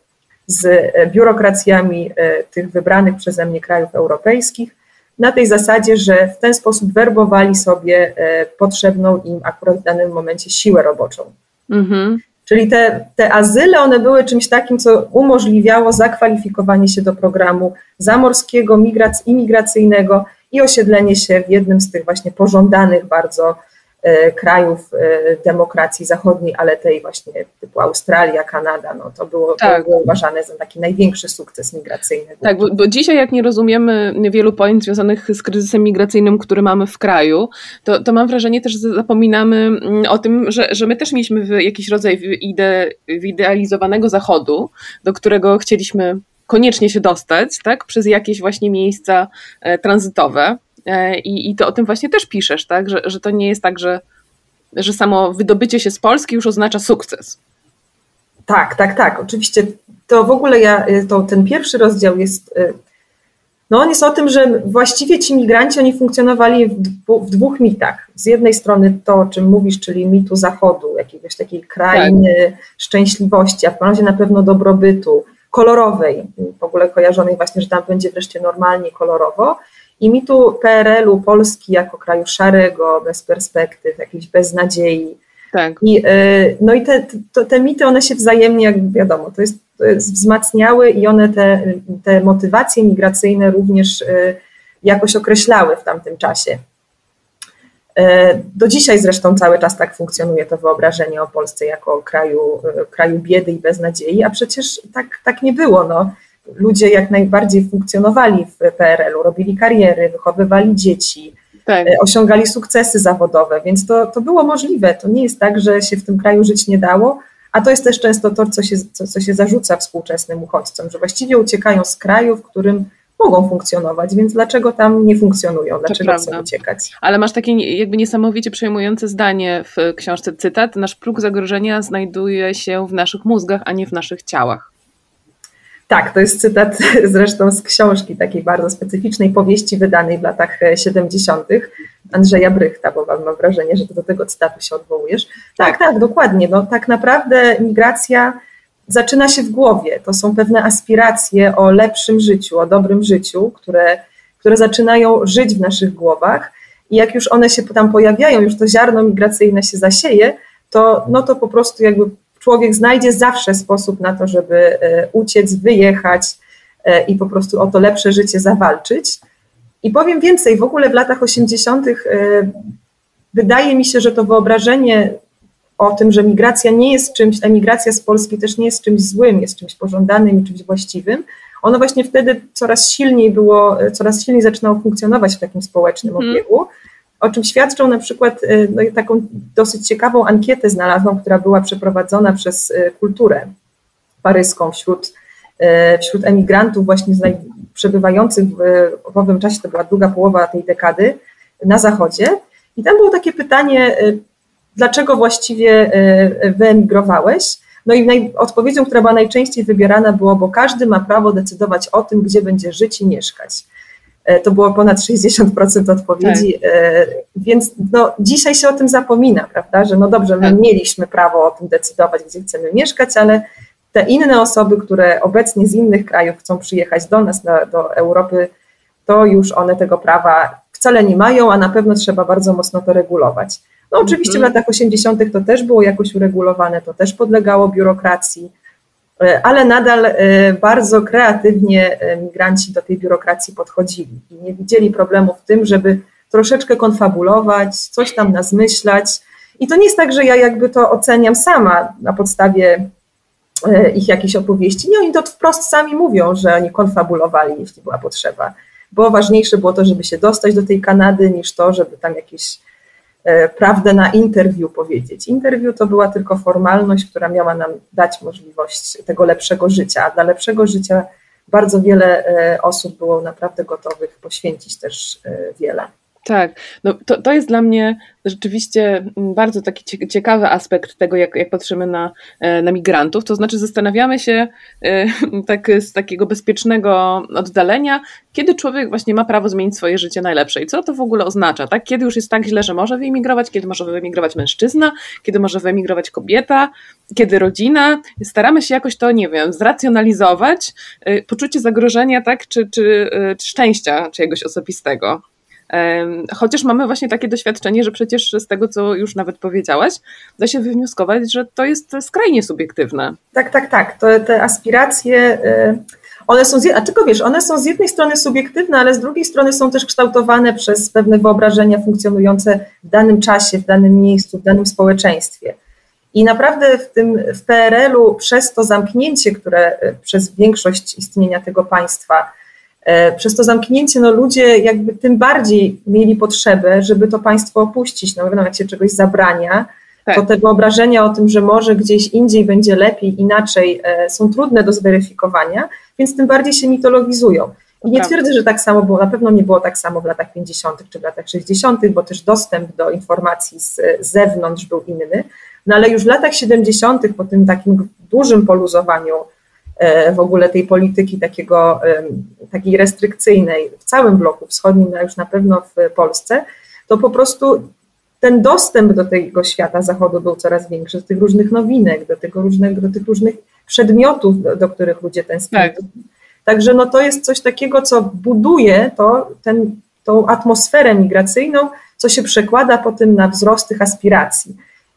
z e, biurokracjami e, tych wybranych przeze mnie krajów europejskich na tej zasadzie, że w ten sposób werbowali sobie potrzebną im akurat w danym momencie siłę roboczą. Mhm. Czyli te, te azyle, one były czymś takim, co umożliwiało zakwalifikowanie się do programu zamorskiego, migrac- imigracyjnego i osiedlenie się w jednym z tych właśnie pożądanych bardzo e, krajów e, demokracji zachodniej, ale tej właśnie typu Australia, Kanada, no to było, tak. było uważane za taki największy sukces migracyjny. Tak, bo, bo, dzisiaj jak nie rozumiemy wielu pojęć związanych z kryzysem migracyjnym, który mamy w kraju, to, to mam wrażenie też, że zapominamy mm, o tym, że, że my też mieliśmy jakiś rodzaj ide, wyidealizowanego zachodu, do którego chcieliśmy koniecznie się dostać, tak, przez jakieś właśnie miejsca e, tranzytowe. E, I, I to o tym właśnie też piszesz, tak, że, że to nie jest tak, że, że samo wydobycie się z Polski już oznacza sukces. Tak, tak, tak. Oczywiście to w ogóle ja, e, to ten pierwszy rozdział jest, no on jest o tym, że właściwie ci migranci, oni funkcjonowali w, dwu, w dwóch mitach. Z jednej strony to, o czym mówisz, czyli mitu Zachodu, jakiegoś takiej krainy tak. szczęśliwości, a w razie na pewno dobrobytu, kolorowej, w ogóle kojarzonej właśnie, że tam będzie wreszcie normalnie kolorowo. I mitu PRL-u Polski jako kraju szarego, bez perspektyw, jakiejś beznadziei. Tak. I, y, no i te, te, te mity, one się wzajemnie, jak wiadomo, to jest, to jest wzmacniały i one te, te motywacje migracyjne również y, jakoś określały w tamtym czasie. E, do dzisiaj zresztą cały czas tak funkcjonuje to wyobrażenie o Polsce jako kraju, e, kraju biedy i beznadziei, a przecież tak, tak nie było. No. Ludzie jak najbardziej funkcjonowali w PRL-u, robili kariery, wychowywali dzieci, tak. E, osiągali sukcesy zawodowe, więc to, to było możliwe. To nie jest tak, że się w tym kraju żyć nie dało, A to jest też często to, co się, co, co się zarzuca współczesnym uchodźcom, że właściwie uciekają z kraju, w którym mogą funkcjonować, więc dlaczego tam nie funkcjonują, dlaczego chcą uciekać. Ale masz takie jakby niesamowicie przejmujące zdanie w książce, cytat, nasz próg zagrożenia znajduje się w naszych mózgach, a nie w naszych ciałach. Tak, to jest cytat zresztą z książki takiej bardzo specyficznej powieści wydanej w latach 70. Andrzeja Brychta, bo mam wrażenie, że do tego cytatu się odwołujesz. Tak, tak, tak dokładnie. No, tak naprawdę migracja zaczyna się w głowie. To są pewne aspiracje o lepszym życiu, o dobrym życiu, które, które zaczynają żyć w naszych głowach. I jak już one się tam pojawiają, już to ziarno migracyjne się zasieje, to, no to po prostu jakby człowiek znajdzie zawsze sposób na to, żeby e, uciec, wyjechać e, i po prostu o to lepsze życie zawalczyć. I powiem więcej, w ogóle w latach 80. E, wydaje mi się, że to wyobrażenie o tym, że migracja nie jest czymś, emigracja z Polski też nie jest czymś złym, jest czymś pożądanym i czymś właściwym, ono właśnie wtedy coraz silniej było, coraz silniej zaczynało funkcjonować w takim społecznym mhm. obiegu, o czym świadczą na przykład y, no, taką dosyć ciekawą ankietę znalazłam, która była przeprowadzona przez y, kulturę paryską wśród, y, wśród emigrantów właśnie przebywających w owym czasie, to była druga połowa tej dekady, na zachodzie. I tam było takie pytanie, dlaczego właściwie wyemigrowałeś? No i odpowiedzią, która była najczęściej wybierana było, bo każdy ma prawo decydować o tym, gdzie będzie żyć i mieszkać. E, to było ponad 60% odpowiedzi, tak. E, więc no, dzisiaj się o tym zapomina, prawda, że no dobrze, my tak. mieliśmy prawo o tym decydować, gdzie chcemy mieszkać, ale te inne osoby, które obecnie z innych krajów chcą przyjechać do nas, na, do Europy, to już one tego prawa wcale nie mają, a na pewno trzeba bardzo mocno to regulować. No oczywiście mhm. w latach 80. to też było jakoś uregulowane, to też podlegało biurokracji, E, ale nadal e, bardzo kreatywnie e, migranci do tej biurokracji podchodzili i nie widzieli problemu w tym, żeby troszeczkę konfabulować, coś tam nazmyślać. I to nie jest tak, że ja jakby to oceniam sama na podstawie ich jakichś opowieści. Nie, oni to wprost sami mówią, że oni konfabulowali, jeśli była potrzeba. Bo ważniejsze było to, żeby się dostać do tej Kanady, niż to, żeby tam jakieś prawdę na interwiu powiedzieć. Interwiu to była tylko formalność, która miała nam dać możliwość tego lepszego życia, a dla lepszego życia bardzo wiele e, osób było naprawdę gotowych poświęcić też e, wiele. Tak, no to, to jest dla mnie rzeczywiście mm, bardzo taki ciekawy aspekt tego, jak, jak patrzymy na, e, na migrantów. To znaczy, zastanawiamy się e, tak z takiego bezpiecznego oddalenia, kiedy człowiek właśnie ma prawo zmienić swoje życie najlepsze i co to w ogóle oznacza, tak? Kiedy już jest tak źle, że może wyemigrować, kiedy może wyemigrować mężczyzna, kiedy może wyemigrować kobieta, kiedy rodzina. Staramy się jakoś to, nie wiem, zracjonalizować, e, poczucie zagrożenia, tak, czy, czy, czy szczęścia osobistego. Chociaż mamy właśnie takie doświadczenie, że przecież z tego, co już nawet powiedziałaś, da się wywnioskować, że to jest skrajnie subiektywne. Tak, tak, tak. To, te aspiracje, y, one są, z, a tylko wiesz, one są z jednej strony subiektywne, ale z drugiej strony są też kształtowane przez pewne wyobrażenia funkcjonujące w danym czasie, w danym miejscu, w danym społeczeństwie. I naprawdę w tym w PRL-u przez to zamknięcie, które y, przez większość istnienia tego państwa przez to zamknięcie no, ludzie jakby tym bardziej mieli potrzebę, żeby to państwo opuścić. No wiadomo, jak się czegoś zabrania, tak. to te wyobrażenia o tym, że może gdzieś indziej będzie lepiej, inaczej, e, są trudne do zweryfikowania, więc tym bardziej się mitologizują. I nie twierdzę, że tak samo było, na pewno nie było tak samo w latach 50. czy w latach 60., bo też dostęp do informacji z, zewnątrz był inny, no ale już w latach 70., po tym takim dużym poluzowaniu E, w ogóle tej polityki takiego, takiej restrykcyjnej w całym bloku wschodnim, a już na pewno w Polsce, to po prostu ten dostęp do tego świata zachodu był coraz większy, do tych różnych nowinek, do, tego różnych, do tych różnych przedmiotów, do, do których ludzie tęsknią. Tak. Także no to jest coś takiego, co buduje to, ten, tą atmosferę migracyjną, co się przekłada potem na wzrost tych aspiracji.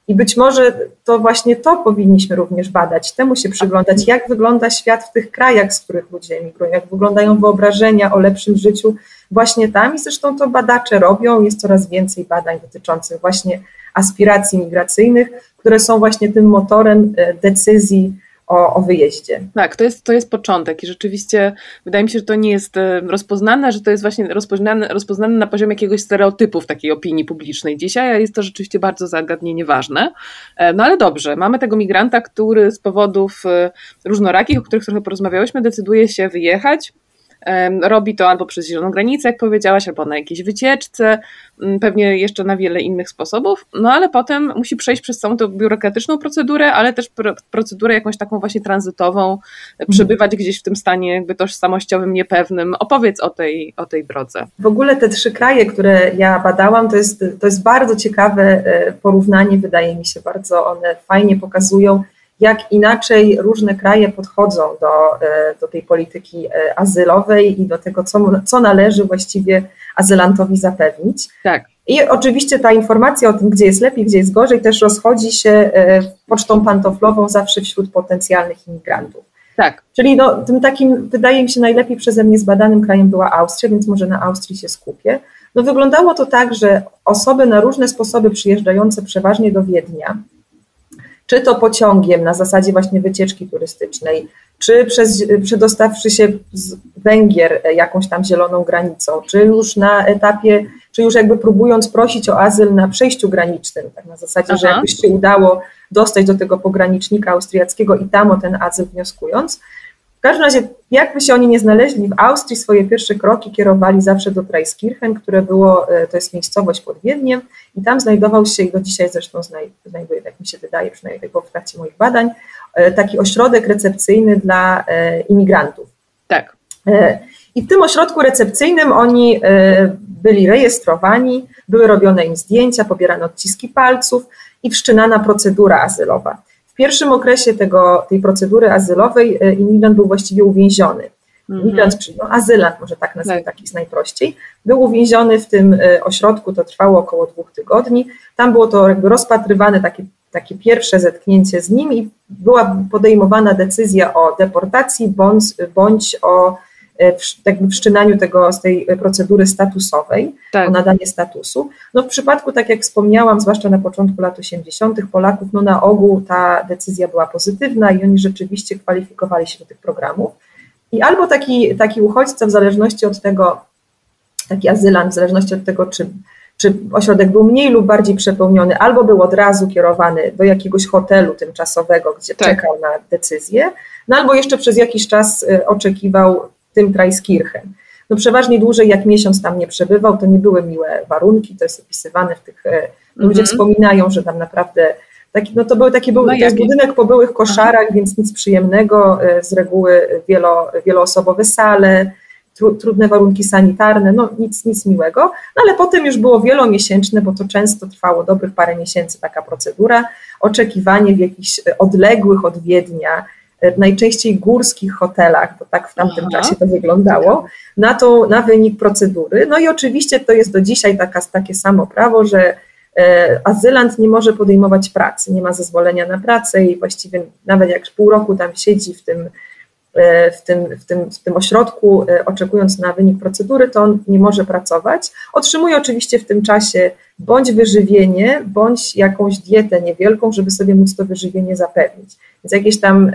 I być może to właśnie to powinniśmy również badać, temu się przyglądać, jak wygląda świat w tych krajach, z których ludzie emigrują, jak wyglądają wyobrażenia o lepszym życiu właśnie tam. I zresztą to badacze robią, jest coraz więcej badań dotyczących właśnie aspiracji migracyjnych, które są właśnie tym motorem e, decyzji o, o wyjeździe. Tak, to jest, to jest początek i rzeczywiście wydaje mi się, że to nie jest e, rozpoznane, że to jest właśnie rozpoznane, rozpoznane na poziomie jakiegoś stereotypu w takiej opinii publicznej dzisiaj, a jest to rzeczywiście bardzo zagadnienie ważne. E, no ale dobrze, mamy tego migranta, który z powodów e, różnorakich, o których trochę porozmawiałyśmy, decyduje się wyjechać, Robi to albo przez zieloną granicę, jak powiedziałaś, albo na jakiejś wycieczce, pewnie jeszcze na wiele innych sposobów, no ale potem musi przejść przez całą tą biurokratyczną procedurę, ale też procedurę jakąś taką właśnie tranzytową, mhm. przebywać gdzieś w tym stanie jakby tożsamościowym, niepewnym. Opowiedz o tej, o tej drodze. W ogóle te trzy kraje, które ja badałam, to jest, to jest bardzo ciekawe e, porównanie, wydaje mi się, bardzo one fajnie pokazują, jak inaczej różne kraje podchodzą do, e, do tej polityki e, azylowej i do tego, co, co należy właściwie azylantowi zapewnić. Tak. I oczywiście ta informacja o tym, gdzie jest lepiej, gdzie jest gorzej, też rozchodzi się e, pocztą pantoflową zawsze wśród potencjalnych imigrantów. Tak. Czyli no, tym takim, wydaje mi się, najlepiej przeze mnie zbadanym krajem była Austria, więc może na Austrii się skupię. No wyglądało to tak, że osoby na różne sposoby przyjeżdżające przeważnie do Wiednia, czy to pociągiem na zasadzie właśnie wycieczki turystycznej, czy przez, przedostawszy się z Węgier jakąś tam zieloną granicą, czy już na etapie, czy już jakby próbując prosić o azyl na przejściu granicznym, tak na zasadzie, Aha. że jakbyś się udało dostać do tego pogranicznika austriackiego i tam o ten azyl wnioskując, w każdym razie, jakby się oni nie znaleźli w Austrii, swoje pierwsze kroki kierowali zawsze do Preiskirchen, które było, e, to jest miejscowość pod Wiedniem i tam znajdował się, i do dzisiaj zresztą znajduje, jak mi się wydaje, przynajmniej w trakcie moich badań, e, taki ośrodek recepcyjny dla e, imigrantów. Tak. I w tym ośrodku recepcyjnym oni byli rejestrowani, były robione im zdjęcia, pobierane odciski palców i wszczynana procedura azylowa pierwszym okresie tego, tej procedury azylowej e, imigrant był właściwie uwięziony. Mhm. Imigrant, mm no, azylant, może tak tak. tak jest najprościej, był uwięziony w tym e, ośrodku, to trwało około dwóch tygodni. Tam było to jakby rozpatrywane takie, takie pierwsze zetknięcie z nim i była podejmowana decyzja o deportacji bądź, bądź o E, w wszczynaniu tego, z tej procedury statusowej, tak. o nadanie statusu. No w przypadku, tak jak wspomniałam, zwłaszcza na początku lat 80. Polaków, no na ogół ta decyzja była pozytywna i oni rzeczywiście kwalifikowali się do tych programów. I albo taki, taki uchodźca, w zależności od tego, taki azylant, w zależności od tego, czy, czy ośrodek był mniej lub bardziej przepełniony, albo był od razu kierowany do jakiegoś hotelu tymczasowego, gdzie tak. czekał na decyzję, no albo jeszcze przez jakiś czas y, oczekiwał tym Preiskirchen. No przeważnie dłużej jak miesiąc tam nie przebywał, to nie były miłe warunki, to jest opisywane w tych, mm -hmm. ludzie wspominają, że tam naprawdę taki, no to był taki był, no to jest budynek po byłych koszarach, Aha. więc nic przyjemnego, e, z reguły wielo, wieloosobowe sale, tru, trudne warunki sanitarne, no nic, nic miłego, no ale potem już było wielomiesięczne, bo to często trwało dobrych parę miesięcy taka procedura, oczekiwanie w jakichś odległych od Wiednia, najczęściej górskich hotelach, bo tak w tamtym Aha. czasie to wyglądało, na, to, na wynik procedury. No i oczywiście to jest do dzisiaj taka, takie samo prawo, że e, azylant nie może podejmować pracy, nie ma zezwolenia na pracę i właściwie nawet jak pół roku tam siedzi w tym, e, w tym, w tym, w tym ośrodku, e, oczekując na wynik procedury, to on nie może pracować. Otrzymuje oczywiście w tym czasie bądź wyżywienie, bądź jakąś dietę niewielką, żeby sobie móc to wyżywienie zapewnić. Więc jakieś tam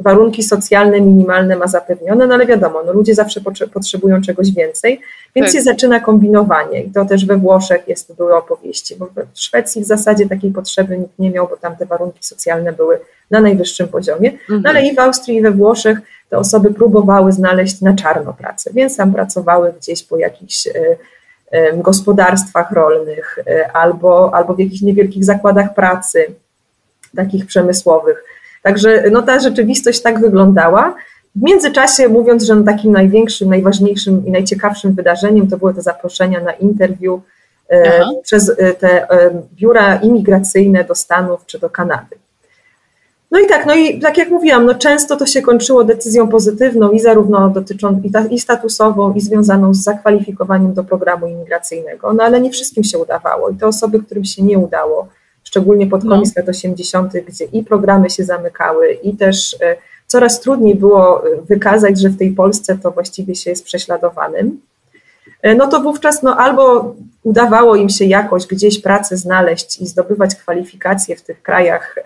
warunki socjalne minimalne ma zapewnione, no ale wiadomo, no ludzie zawsze potrzebują czegoś więcej, więc tak. się zaczyna kombinowanie i to też we Włoszech jest, były opowieści, bo w Szwecji w zasadzie takiej potrzeby nikt nie miał, bo tam te warunki socjalne były na najwyższym poziomie, mhm. no ale i w Austrii i we Włoszech te osoby próbowały znaleźć na czarno pracę, więc tam pracowały gdzieś po jakichś y, y, gospodarstwach rolnych y, albo, albo w jakichś niewielkich zakładach pracy, takich przemysłowych, Także no, ta rzeczywistość tak wyglądała. W międzyczasie, mówiąc, że no, takim największym, najważniejszym i najciekawszym wydarzeniem to były te zaproszenia na interwiu e, przez e, te e, biura imigracyjne do Stanów czy do Kanady. No i tak, no i tak jak mówiłam, no często to się kończyło decyzją pozytywną i zarówno dotyczącą i, ta, i statusową, i związaną z zakwalifikowaniem do programu imigracyjnego, no ale nie wszystkim się udawało i te osoby, którym się nie udało, szczególnie pod koniec no. lat 80., gdzie i programy się zamykały, i też e, coraz trudniej było e, wykazać, że w tej Polsce to właściwie się jest prześladowanym. E, no to wówczas no, albo udawało im się jakoś gdzieś pracę znaleźć i zdobywać kwalifikacje w tych krajach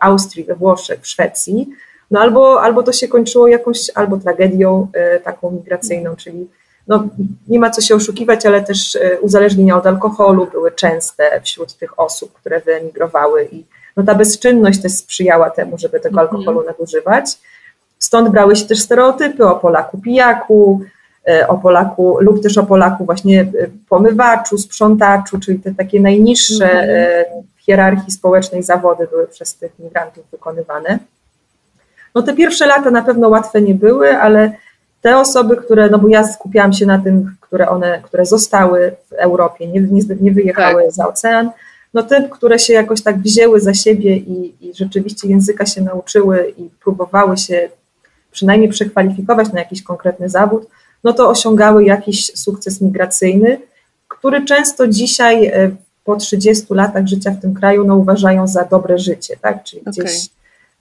Austrii, we Włoszech, w Szwecji, No albo, albo to się kończyło jakąś albo tragedią taką migracyjną, czyli no, nie ma co się oszukiwać, ale też uzależnienia od alkoholu były częste wśród tych osób, które wyemigrowały i no, ta bezczynność też sprzyjała temu, żeby tego mhm. alkoholu nadużywać. Stąd brały się też stereotypy o Polaku pijaku, e, o Polaku lub też o Polaku właśnie e, pomywaczu, sprzątaczu, czyli te takie najniższe mhm. e, w hierarchii społecznej zawody były przez tych migrantów wykonywane. No te pierwsze lata na pewno łatwe nie były, ale te osoby, które, no bo ja skupiałam się na tym, które one, które zostały w Europie, nie, nie, nie wyjechały tak. za ocean, no te, które się jakoś tak wzięły za siebie i, i rzeczywiście języka się nauczyły i próbowały się przynajmniej przekwalifikować na jakiś konkretny zawód, no to osiągały jakiś sukces migracyjny, który często dzisiaj e, po 30 latach życia w tym kraju no, uważają za dobre życie, tak? Czyli okay. gdzieś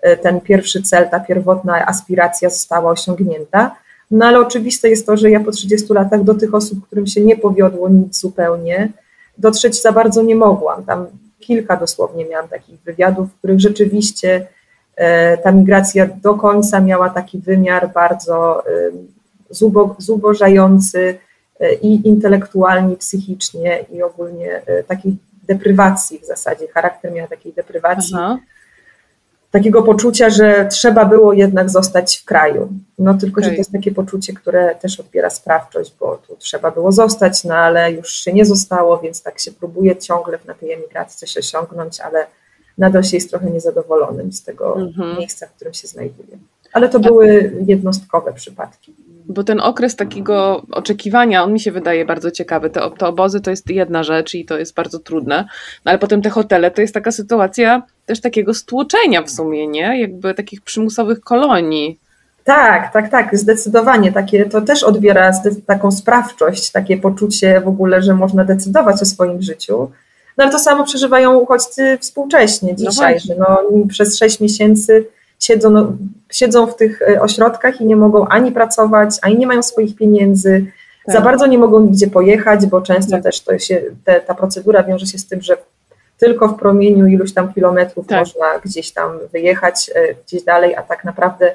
e, ten pierwszy cel, ta pierwotna aspiracja została osiągnięta. No ale oczywiste jest to, że ja po 30 latach do tych osób, którym się nie powiodło nic zupełnie, dotrzeć za bardzo nie mogłam. Tam kilka dosłownie miałam takich wywiadów, w których rzeczywiście e, ta migracja do końca miała taki wymiar bardzo zubożający e, i intelektualnie, psychicznie, i ogólnie e, takiej deprywacji w zasadzie. Charakter miała takiej deprywacji. Aha takiego poczucia, że trzeba było jednak zostać w kraju. No tylko, okay. że to jest takie poczucie, które też odbiera sprawczość, bo tu trzeba było zostać, no ale już się nie zostało, więc tak się próbuje ciągle na tej emigracji coś osiągnąć, ale nadal się jest trochę niezadowolonym z tego mm -hmm. miejsca, w którym się znajduje. Ale to były jednostkowe przypadki bo ten okres takiego oczekiwania, on mi się wydaje bardzo ciekawy. Te, te obozy to jest jedna rzecz i to jest bardzo trudne, no ale potem te hotele to jest taka sytuacja też takiego stłoczenia w sumie, nie? Jakby takich przymusowych kolonii. Tak, tak, tak, zdecydowanie. Takie, to też odbiera taką sprawczość, takie poczucie w ogóle, że można decydować o swoim życiu. No ale to samo przeżywają uchodźcy współcześnie no dzisiaj, no że no, przez sześć miesięcy siedzą, no, siedzą w tych e, ośrodkach i nie mogą ani pracować, ani nie mają swoich pieniędzy, tak. za bardzo nie mogą nigdzie pojechać, bo często tak. też to się, te, ta procedura wiąże się z tym, że tylko w promieniu iluś tam kilometrów tak. można gdzieś tam wyjechać, e, gdzieś dalej, a tak naprawdę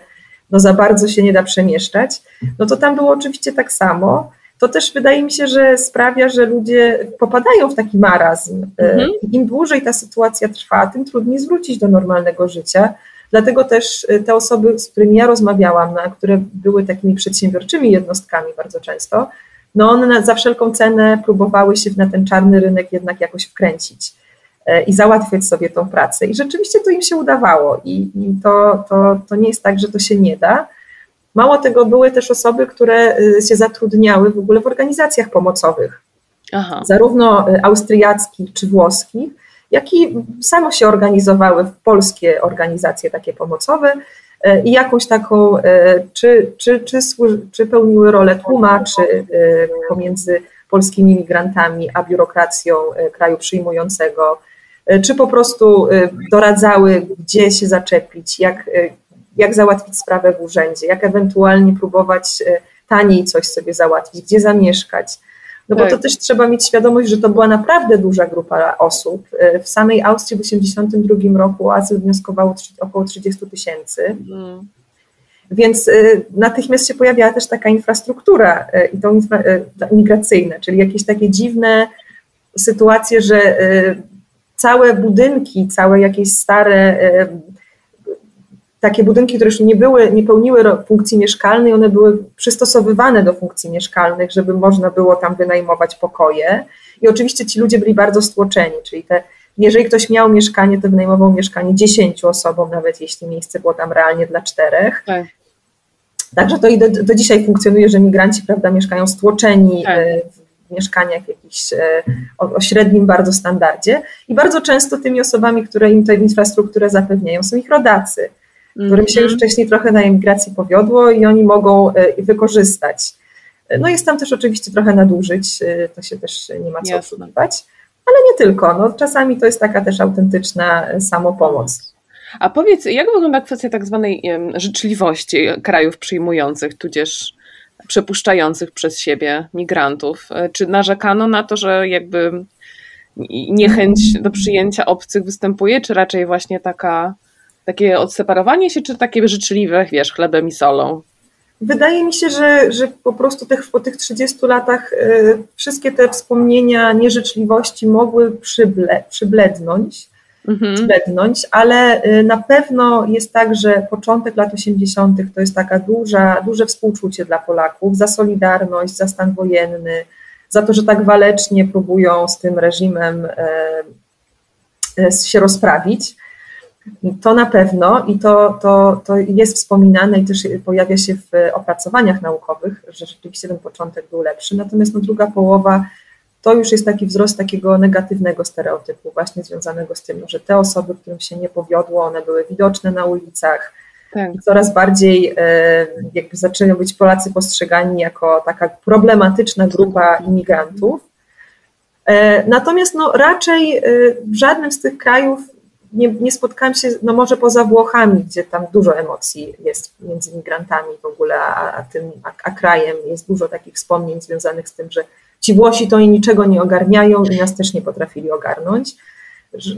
no za bardzo się nie da przemieszczać. No to tam było oczywiście tak samo. To też wydaje mi się, że sprawia, że ludzie popadają w taki marazm. E, mhm. Im dłużej ta sytuacja trwa, tym trudniej zwrócić do normalnego życia. Dlatego też y, te osoby, z którymi ja rozmawiałam, na, które były takimi przedsiębiorczymi jednostkami bardzo często, no one za wszelką cenę próbowały się na ten czarny rynek jednak jakoś wkręcić e, i załatwiać sobie tą pracę. I rzeczywiście to im się udawało i, i to, to, to nie jest tak, że to się nie da. Mało tego, były też osoby, które y, się zatrudniały w ogóle w organizacjach pomocowych, Aha. zarówno y, austriackich czy włoskich, jak i samo się organizowały w polskie organizacje takie pomocowe e, i jakąś taką, e, czy, czy, czy, czy pełniły rolę tłumaczy e, pomiędzy polskimi migrantami a biurokracją kraju przyjmującego, czy po prostu doradzały, gdzie się zaczepić, jak, jak załatwić sprawę w urzędzie, jak ewentualnie próbować taniej coś sobie załatwić, gdzie zamieszkać. No bo to tak. też trzeba mieć świadomość, że to była naprawdę duża grupa osób. E, w samej Austrii w 1982 roku azyl wnioskowało około 30 tysięcy. Mm. Więc e, natychmiast się pojawiała też taka infrastruktura e, i to migracyjna, czyli jakieś takie dziwne sytuacje, że całe budynki, całe jakieś stare takie budynki, które już nie były, nie pełniły funkcji mieszkalnej, one były przystosowywane do funkcji mieszkalnych, żeby można było tam wynajmować pokoje. I oczywiście ci ludzie byli bardzo stłoczeni, czyli te, jeżeli ktoś miał mieszkanie, to wynajmował mieszkanie dziesięciu osobom, nawet jeśli miejsce było tam realnie dla czterech. Tak. Także to i do, do, dzisiaj funkcjonuje, że migranci prawda, mieszkają stłoczeni tak. E, w mieszkaniach jakichś e, o, o, średnim bardzo standardzie i bardzo często tymi osobami, które im tę infrastrukturę zapewniają, są ich rodacy którym się już mhm. wcześniej trochę na emigracji powiodło i oni mogą e, wykorzystać. No jest tam też oczywiście trochę nadużyć, e, to się też nie ma co oszukiwać, ale nie tylko. No, czasami to jest taka też autentyczna e, samopomoc. A powiedz, jak wygląda kwestia tak zwanej życzliwości krajów przyjmujących, tudzież przepuszczających przez siebie migrantów? Czy narzekano na to, że jakby niechęć do przyjęcia obcych występuje, czy raczej właśnie taka takie odseparowanie się, czy takie życzliwe, wiesz, chlebem i solą? Wydaje mi się, że, że po prostu tych, po tych 30 latach y, wszystkie te wspomnienia nieżyczliwości mogły przyble, przyblednąć, mhm. przyblednąć, ale y, na pewno jest tak, że początek lat 80. to jest taka duża, duże współczucie dla Polaków za solidarność, za stan wojenny, za to, że tak walecznie próbują z tym reżimem y, się rozprawić. To na pewno i to, to, to jest wspominane i też pojawia się w opracowaniach naukowych, że rzeczywiście ten początek był lepszy. Natomiast no, druga połowa to już jest taki wzrost takiego negatywnego stereotypu, właśnie związanego z tym, że te osoby, którym się nie powiodło, one były widoczne na ulicach. Tak. I coraz bardziej e, jakby zaczynają być Polacy postrzegani jako taka problematyczna grupa imigrantów. E, natomiast no, raczej e, w żadnym z tych krajów nie, nie spotkałam się, no może poza Włochami, gdzie tam dużo emocji jest między migrantami w ogóle, a, a tym, a, a, krajem. Jest dużo takich wspomnień związanych z tym, że ci Włosi to i niczego nie ogarniają i nas też nie potrafili ogarnąć.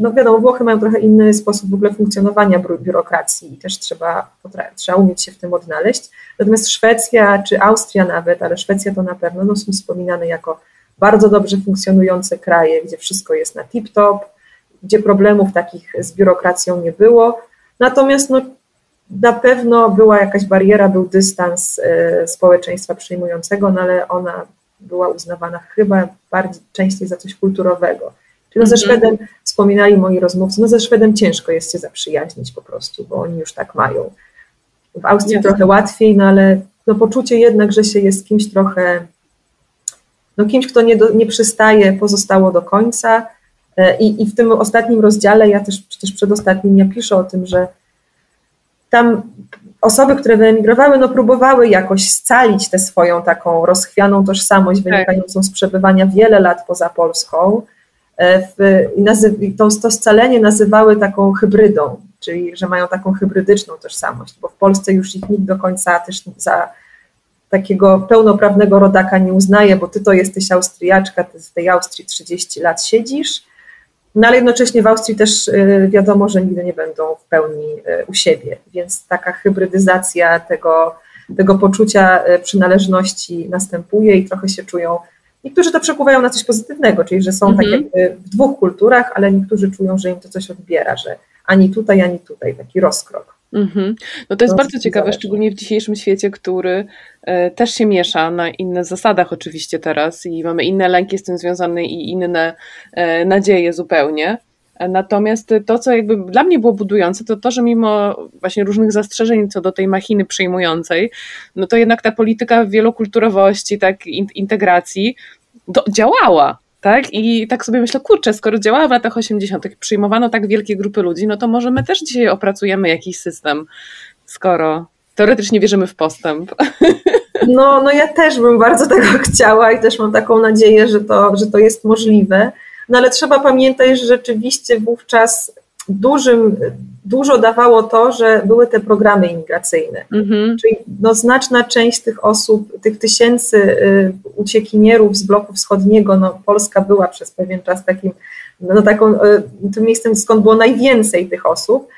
No wiadomo, Włochy mają trochę inny sposób w ogóle funkcjonowania biurokracji i też trzeba, trzeba umieć się w tym odnaleźć. Natomiast Szwecja czy Austria nawet, ale Szwecja to na pewno no, są wspominane jako bardzo dobrze funkcjonujące kraje, gdzie wszystko jest na tip-top, gdzie problemów takich z biurokracją nie było. Natomiast no, na pewno była jakaś bariera, był dystans e, społeczeństwa przyjmującego, no ale ona była uznawana chyba bardziej częściej za coś kulturowego. Czyli no ze mhm. Szwedem wspominali moi rozmówcy, no ze Szwedem ciężko jest się zaprzyjaźnić po prostu, bo oni już tak mają. W Austrii Jasne. trochę łatwiej, no ale no poczucie jednak, że się jest kimś trochę, no kimś, kto nie, do, nie przystaje, pozostało do końca, I, I w tym ostatnim rozdziale, ja też, też przedostatnim, ja piszę o tym, że tam osoby, które wyemigrowały, no próbowały jakoś scalić tę swoją taką rozchwianą tożsamość tak. wynikającą z przebywania wiele lat poza Polską. E, w, i to, to scalenie nazywały taką hybrydą, czyli że mają taką hybrydyczną tożsamość, bo w Polsce już ich nikt do końca też za takiego pełnoprawnego rodaka nie uznaje, bo ty to jesteś Austriaczka, ty w tej Austrii 30 lat siedzisz, no ale jednocześnie w Austrii też y, wiadomo, że nigdy nie będą w pełni y, u siebie, więc taka hybrydyzacja tego, tego poczucia y, przynależności następuje i trochę się czują. Niektórzy to przepływają na coś pozytywnego, czyli że są tak mhm. jakby w dwóch kulturach, ale niektórzy czują, że im to coś odbiera, że ani tutaj, ani tutaj, taki rozkrok. Mm-hmm. No to jest bardzo ciekawe, zależy. szczególnie w dzisiejszym świecie, który też się miesza na innych zasadach oczywiście teraz i mamy inne lęki z tym związane i inne e, nadzieje zupełnie. E, natomiast to, co jakby dla mnie było budujące, to to, że mimo właśnie różnych zastrzeżeń co do tej machiny przyjmującej, no to jednak ta polityka wielokulturowości, tak, integracji do, działała. Tak? I tak sobie myślę, kurczę, skoro działała w latach 80., przyjmowano tak wielkie grupy ludzi, no to może my też dzisiaj opracujemy jakiś system, skoro teoretycznie wierzymy w postęp. No, no ja też bym bardzo tego chciała i też mam taką nadzieję, że to, że to jest możliwe. No ale trzeba pamiętać, że rzeczywiście wówczas dużym, dużo dawało to, że były te programy imigracyjne. Mhm. Czyli no, znaczna część tych osób, tych tysięcy y, uciekinierów z bloku wschodniego, no, Polska była przez pewien czas takim, no, taką, y, tym miejscem, skąd było najwięcej tych osób,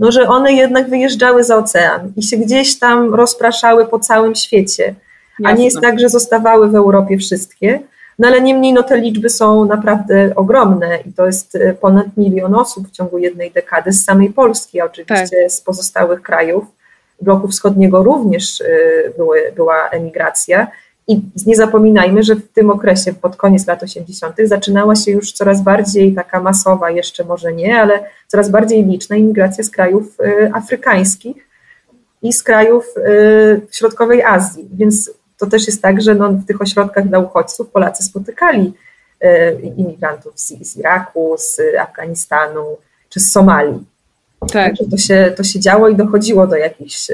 no, że one jednak wyjeżdżały za ocean i się gdzieś tam rozpraszały po całym świecie. Jasne. A nie jest tak, że zostawały w Europie wszystkie. No ale niemniej no, te liczby są naprawdę ogromne i to jest e, ponad milion osób w ciągu jednej dekady z samej Polski, a oczywiście tak. z pozostałych krajów bloku wschodniego również e, były, była emigracja. I nie zapominajmy, że w tym okresie, pod koniec lat 80., zaczynała się już coraz bardziej taka masowa, jeszcze może nie, ale coraz bardziej liczna imigracja z krajów e, afrykańskich i z krajów środkowej Azji. Więc to też jest tak, że no, w tych ośrodkach dla uchodźców Polacy spotykali e, imigrantów z, z Iraku, z Afganistanu czy z Somalii. Tak. to, się, to się działo i dochodziło do jakichś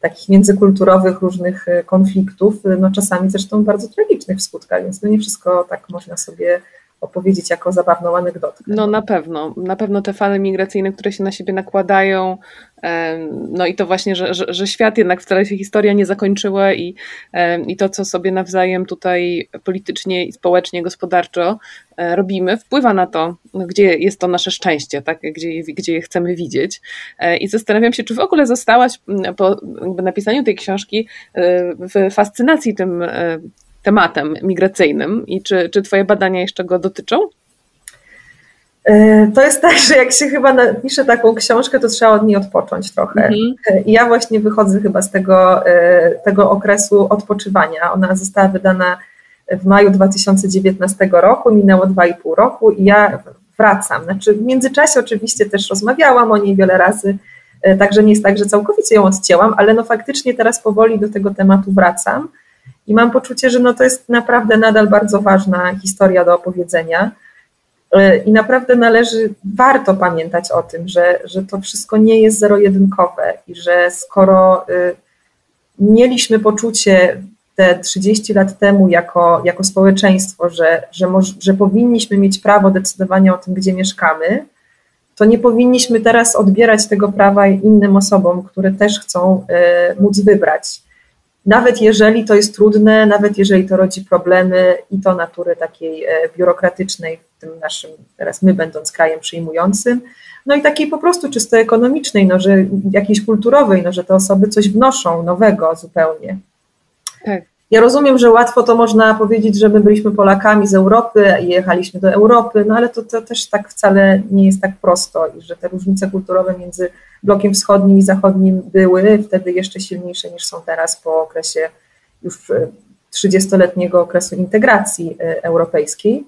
takich międzykulturowych różnych e, konfliktów, no czasami zresztą bardzo tragicznych w skutkach, więc no nie wszystko tak można sobie opowiedzieć jako zabawną anegdotkę. No na pewno, na pewno te fale migracyjne, które się na siebie nakładają, no i to właśnie, że, że, że, świat jednak wcale się historia nie zakończyła i, i to, co sobie nawzajem tutaj politycznie i społecznie, gospodarczo e, robimy, wpływa na to, gdzie jest to nasze szczęście, tak? gdzie, gdzie je chcemy widzieć. E, I zastanawiam się, czy w ogóle zostałaś po napisaniu tej książki e, w fascynacji tym tematem migracyjnym i czy, czy Twoje badania jeszcze go dotyczą? E, to jest tak, że jak się chyba napisze taką książkę, to trzeba od niej odpocząć trochę. Mhm. E, I ja właśnie wychodzę chyba z tego, e, tego okresu odpoczywania. Ona została wydana w maju 2019 roku, minęło 2,5 roku i ja wracam. Znaczy w międzyczasie oczywiście też rozmawiałam o niej wiele razy, także nie jest tak, że całkowicie ją odcięłam, ale no faktycznie teraz powoli do tego tematu wracam i mam poczucie, że no to jest naprawdę nadal bardzo ważna historia do opowiedzenia. E, I naprawdę należy, warto pamiętać o tym, że, że to wszystko nie jest zero-jedynkowe i że skoro e, mieliśmy poczucie te 30 lat temu jako, jako społeczeństwo, że, że, moż, że powinniśmy mieć prawo decydowania o tym, gdzie mieszkamy, to nie powinniśmy teraz odbierać tego prawa innym osobom, które też chcą e, móc wybrać nawet jeżeli to jest trudne, nawet jeżeli to rodzi problemy i to natury takiej e, biurokratycznej, w tym naszym, teraz my będąc krajem przyjmującym, no i takiej po prostu czysto ekonomicznej, no, że jakiejś kulturowej, no, że te osoby coś wnoszą nowego zupełnie. Tak. Ja rozumiem, że łatwo to można powiedzieć, że my byliśmy Polakami z Europy i jechaliśmy do Europy, no ale to, to też tak wcale nie jest tak prosto i że te różnice kulturowe między blokiem wschodnim i zachodnim były wtedy jeszcze silniejsze niż są teraz po okresie już 30-letniego okresu integracji e, europejskiej.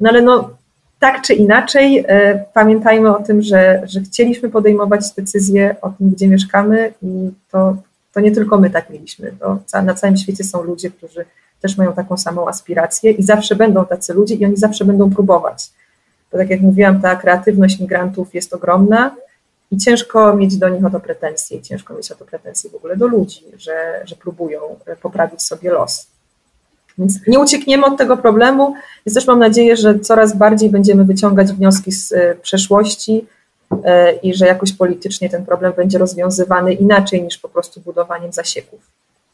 No ale no, tak czy inaczej, e, pamiętajmy o tym, że, że chcieliśmy podejmować decyzje o tym, gdzie mieszkamy i to to nie tylko my tak mieliśmy. Na całym świecie są ludzie, którzy też mają taką samą aspirację i zawsze będą tacy ludzie i oni zawsze będą próbować. Bo tak jak mówiłam, ta kreatywność migrantów jest ogromna i ciężko mieć do nich o to pretensje, i ciężko mieć o to pretensje w ogóle do ludzi, że, że próbują poprawić sobie los. Więc nie uciekniemy od tego problemu, więc też mam nadzieję, że coraz bardziej będziemy wyciągać wnioski z e, przeszłości, E, i że jakoś politycznie ten problem będzie rozwiązywany inaczej niż po prostu budowaniem zasieków.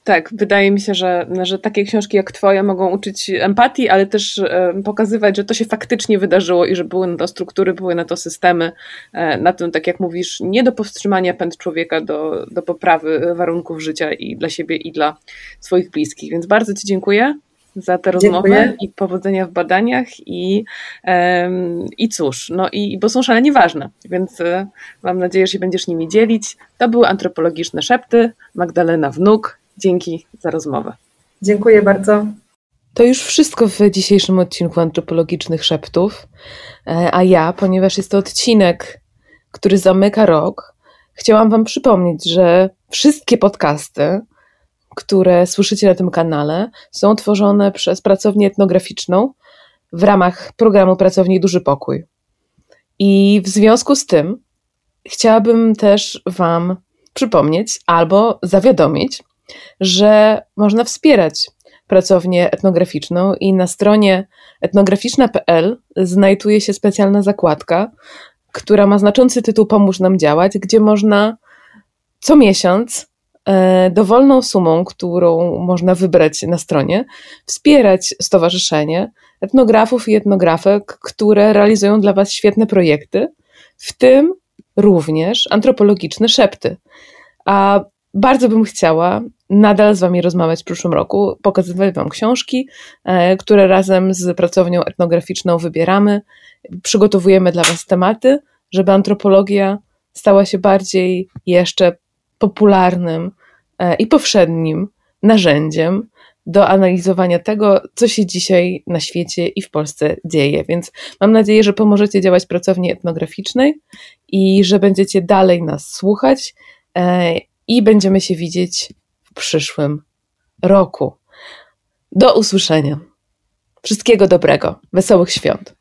Tak, wydaje mi się, że, że takie książki jak Twoja mogą uczyć empatii, ale też e, pokazywać, że to się faktycznie wydarzyło i że były na to struktury, były na to systemy, e, na tym, tak jak mówisz, nie do powstrzymania pęd człowieka do, do poprawy warunków życia i dla siebie, i dla swoich bliskich. Więc bardzo Ci dziękuję za tę rozmowę i powodzenia w badaniach i, um, i cóż, no i bo są szalenie ważne, więc e, mam nadzieję, że się będziesz nimi dzielić. To były antropologiczne szepty. Magdalena Wnuk, dzięki za rozmowę. Dziękuję bardzo. To już wszystko w dzisiejszym odcinku antropologicznych szeptów, e, a ja, ponieważ jest to odcinek, który zamyka rok, chciałam Wam przypomnieć, że wszystkie podcasty, które słyszycie na tym kanale, są tworzone przez pracownię etnograficzną w ramach programu Pracowni Duży Pokój. I w związku z tym chciałabym też Wam przypomnieć albo zawiadomić, że można wspierać pracownię etnograficzną i na stronie etnograficzna.pl znajduje się specjalna zakładka, która ma znaczący tytuł Pomóż nam działać, gdzie można co miesiąc dowolną sumą, którą można wybrać na stronie, wspierać stowarzyszenie etnografów i etnografek, które realizują dla Was świetne projekty, w tym również antropologiczne szepty. A bardzo bym chciała nadal z Wami rozmawiać w przyszłym roku, pokazywać Wam książki, e, które razem z pracownią etnograficzną wybieramy. Przygotowujemy dla Was tematy, żeby antropologia stała się bardziej jeszcze popularnym e, i powszednim narzędziem do analizowania tego, co się dzisiaj na świecie i w Polsce dzieje. Więc mam nadzieję, że pomożecie działać pracowni etnograficznej i że będziecie dalej nas słuchać e, i będziemy się widzieć w przyszłym roku. Do usłyszenia. Wszystkiego dobrego. Wesołych świąt.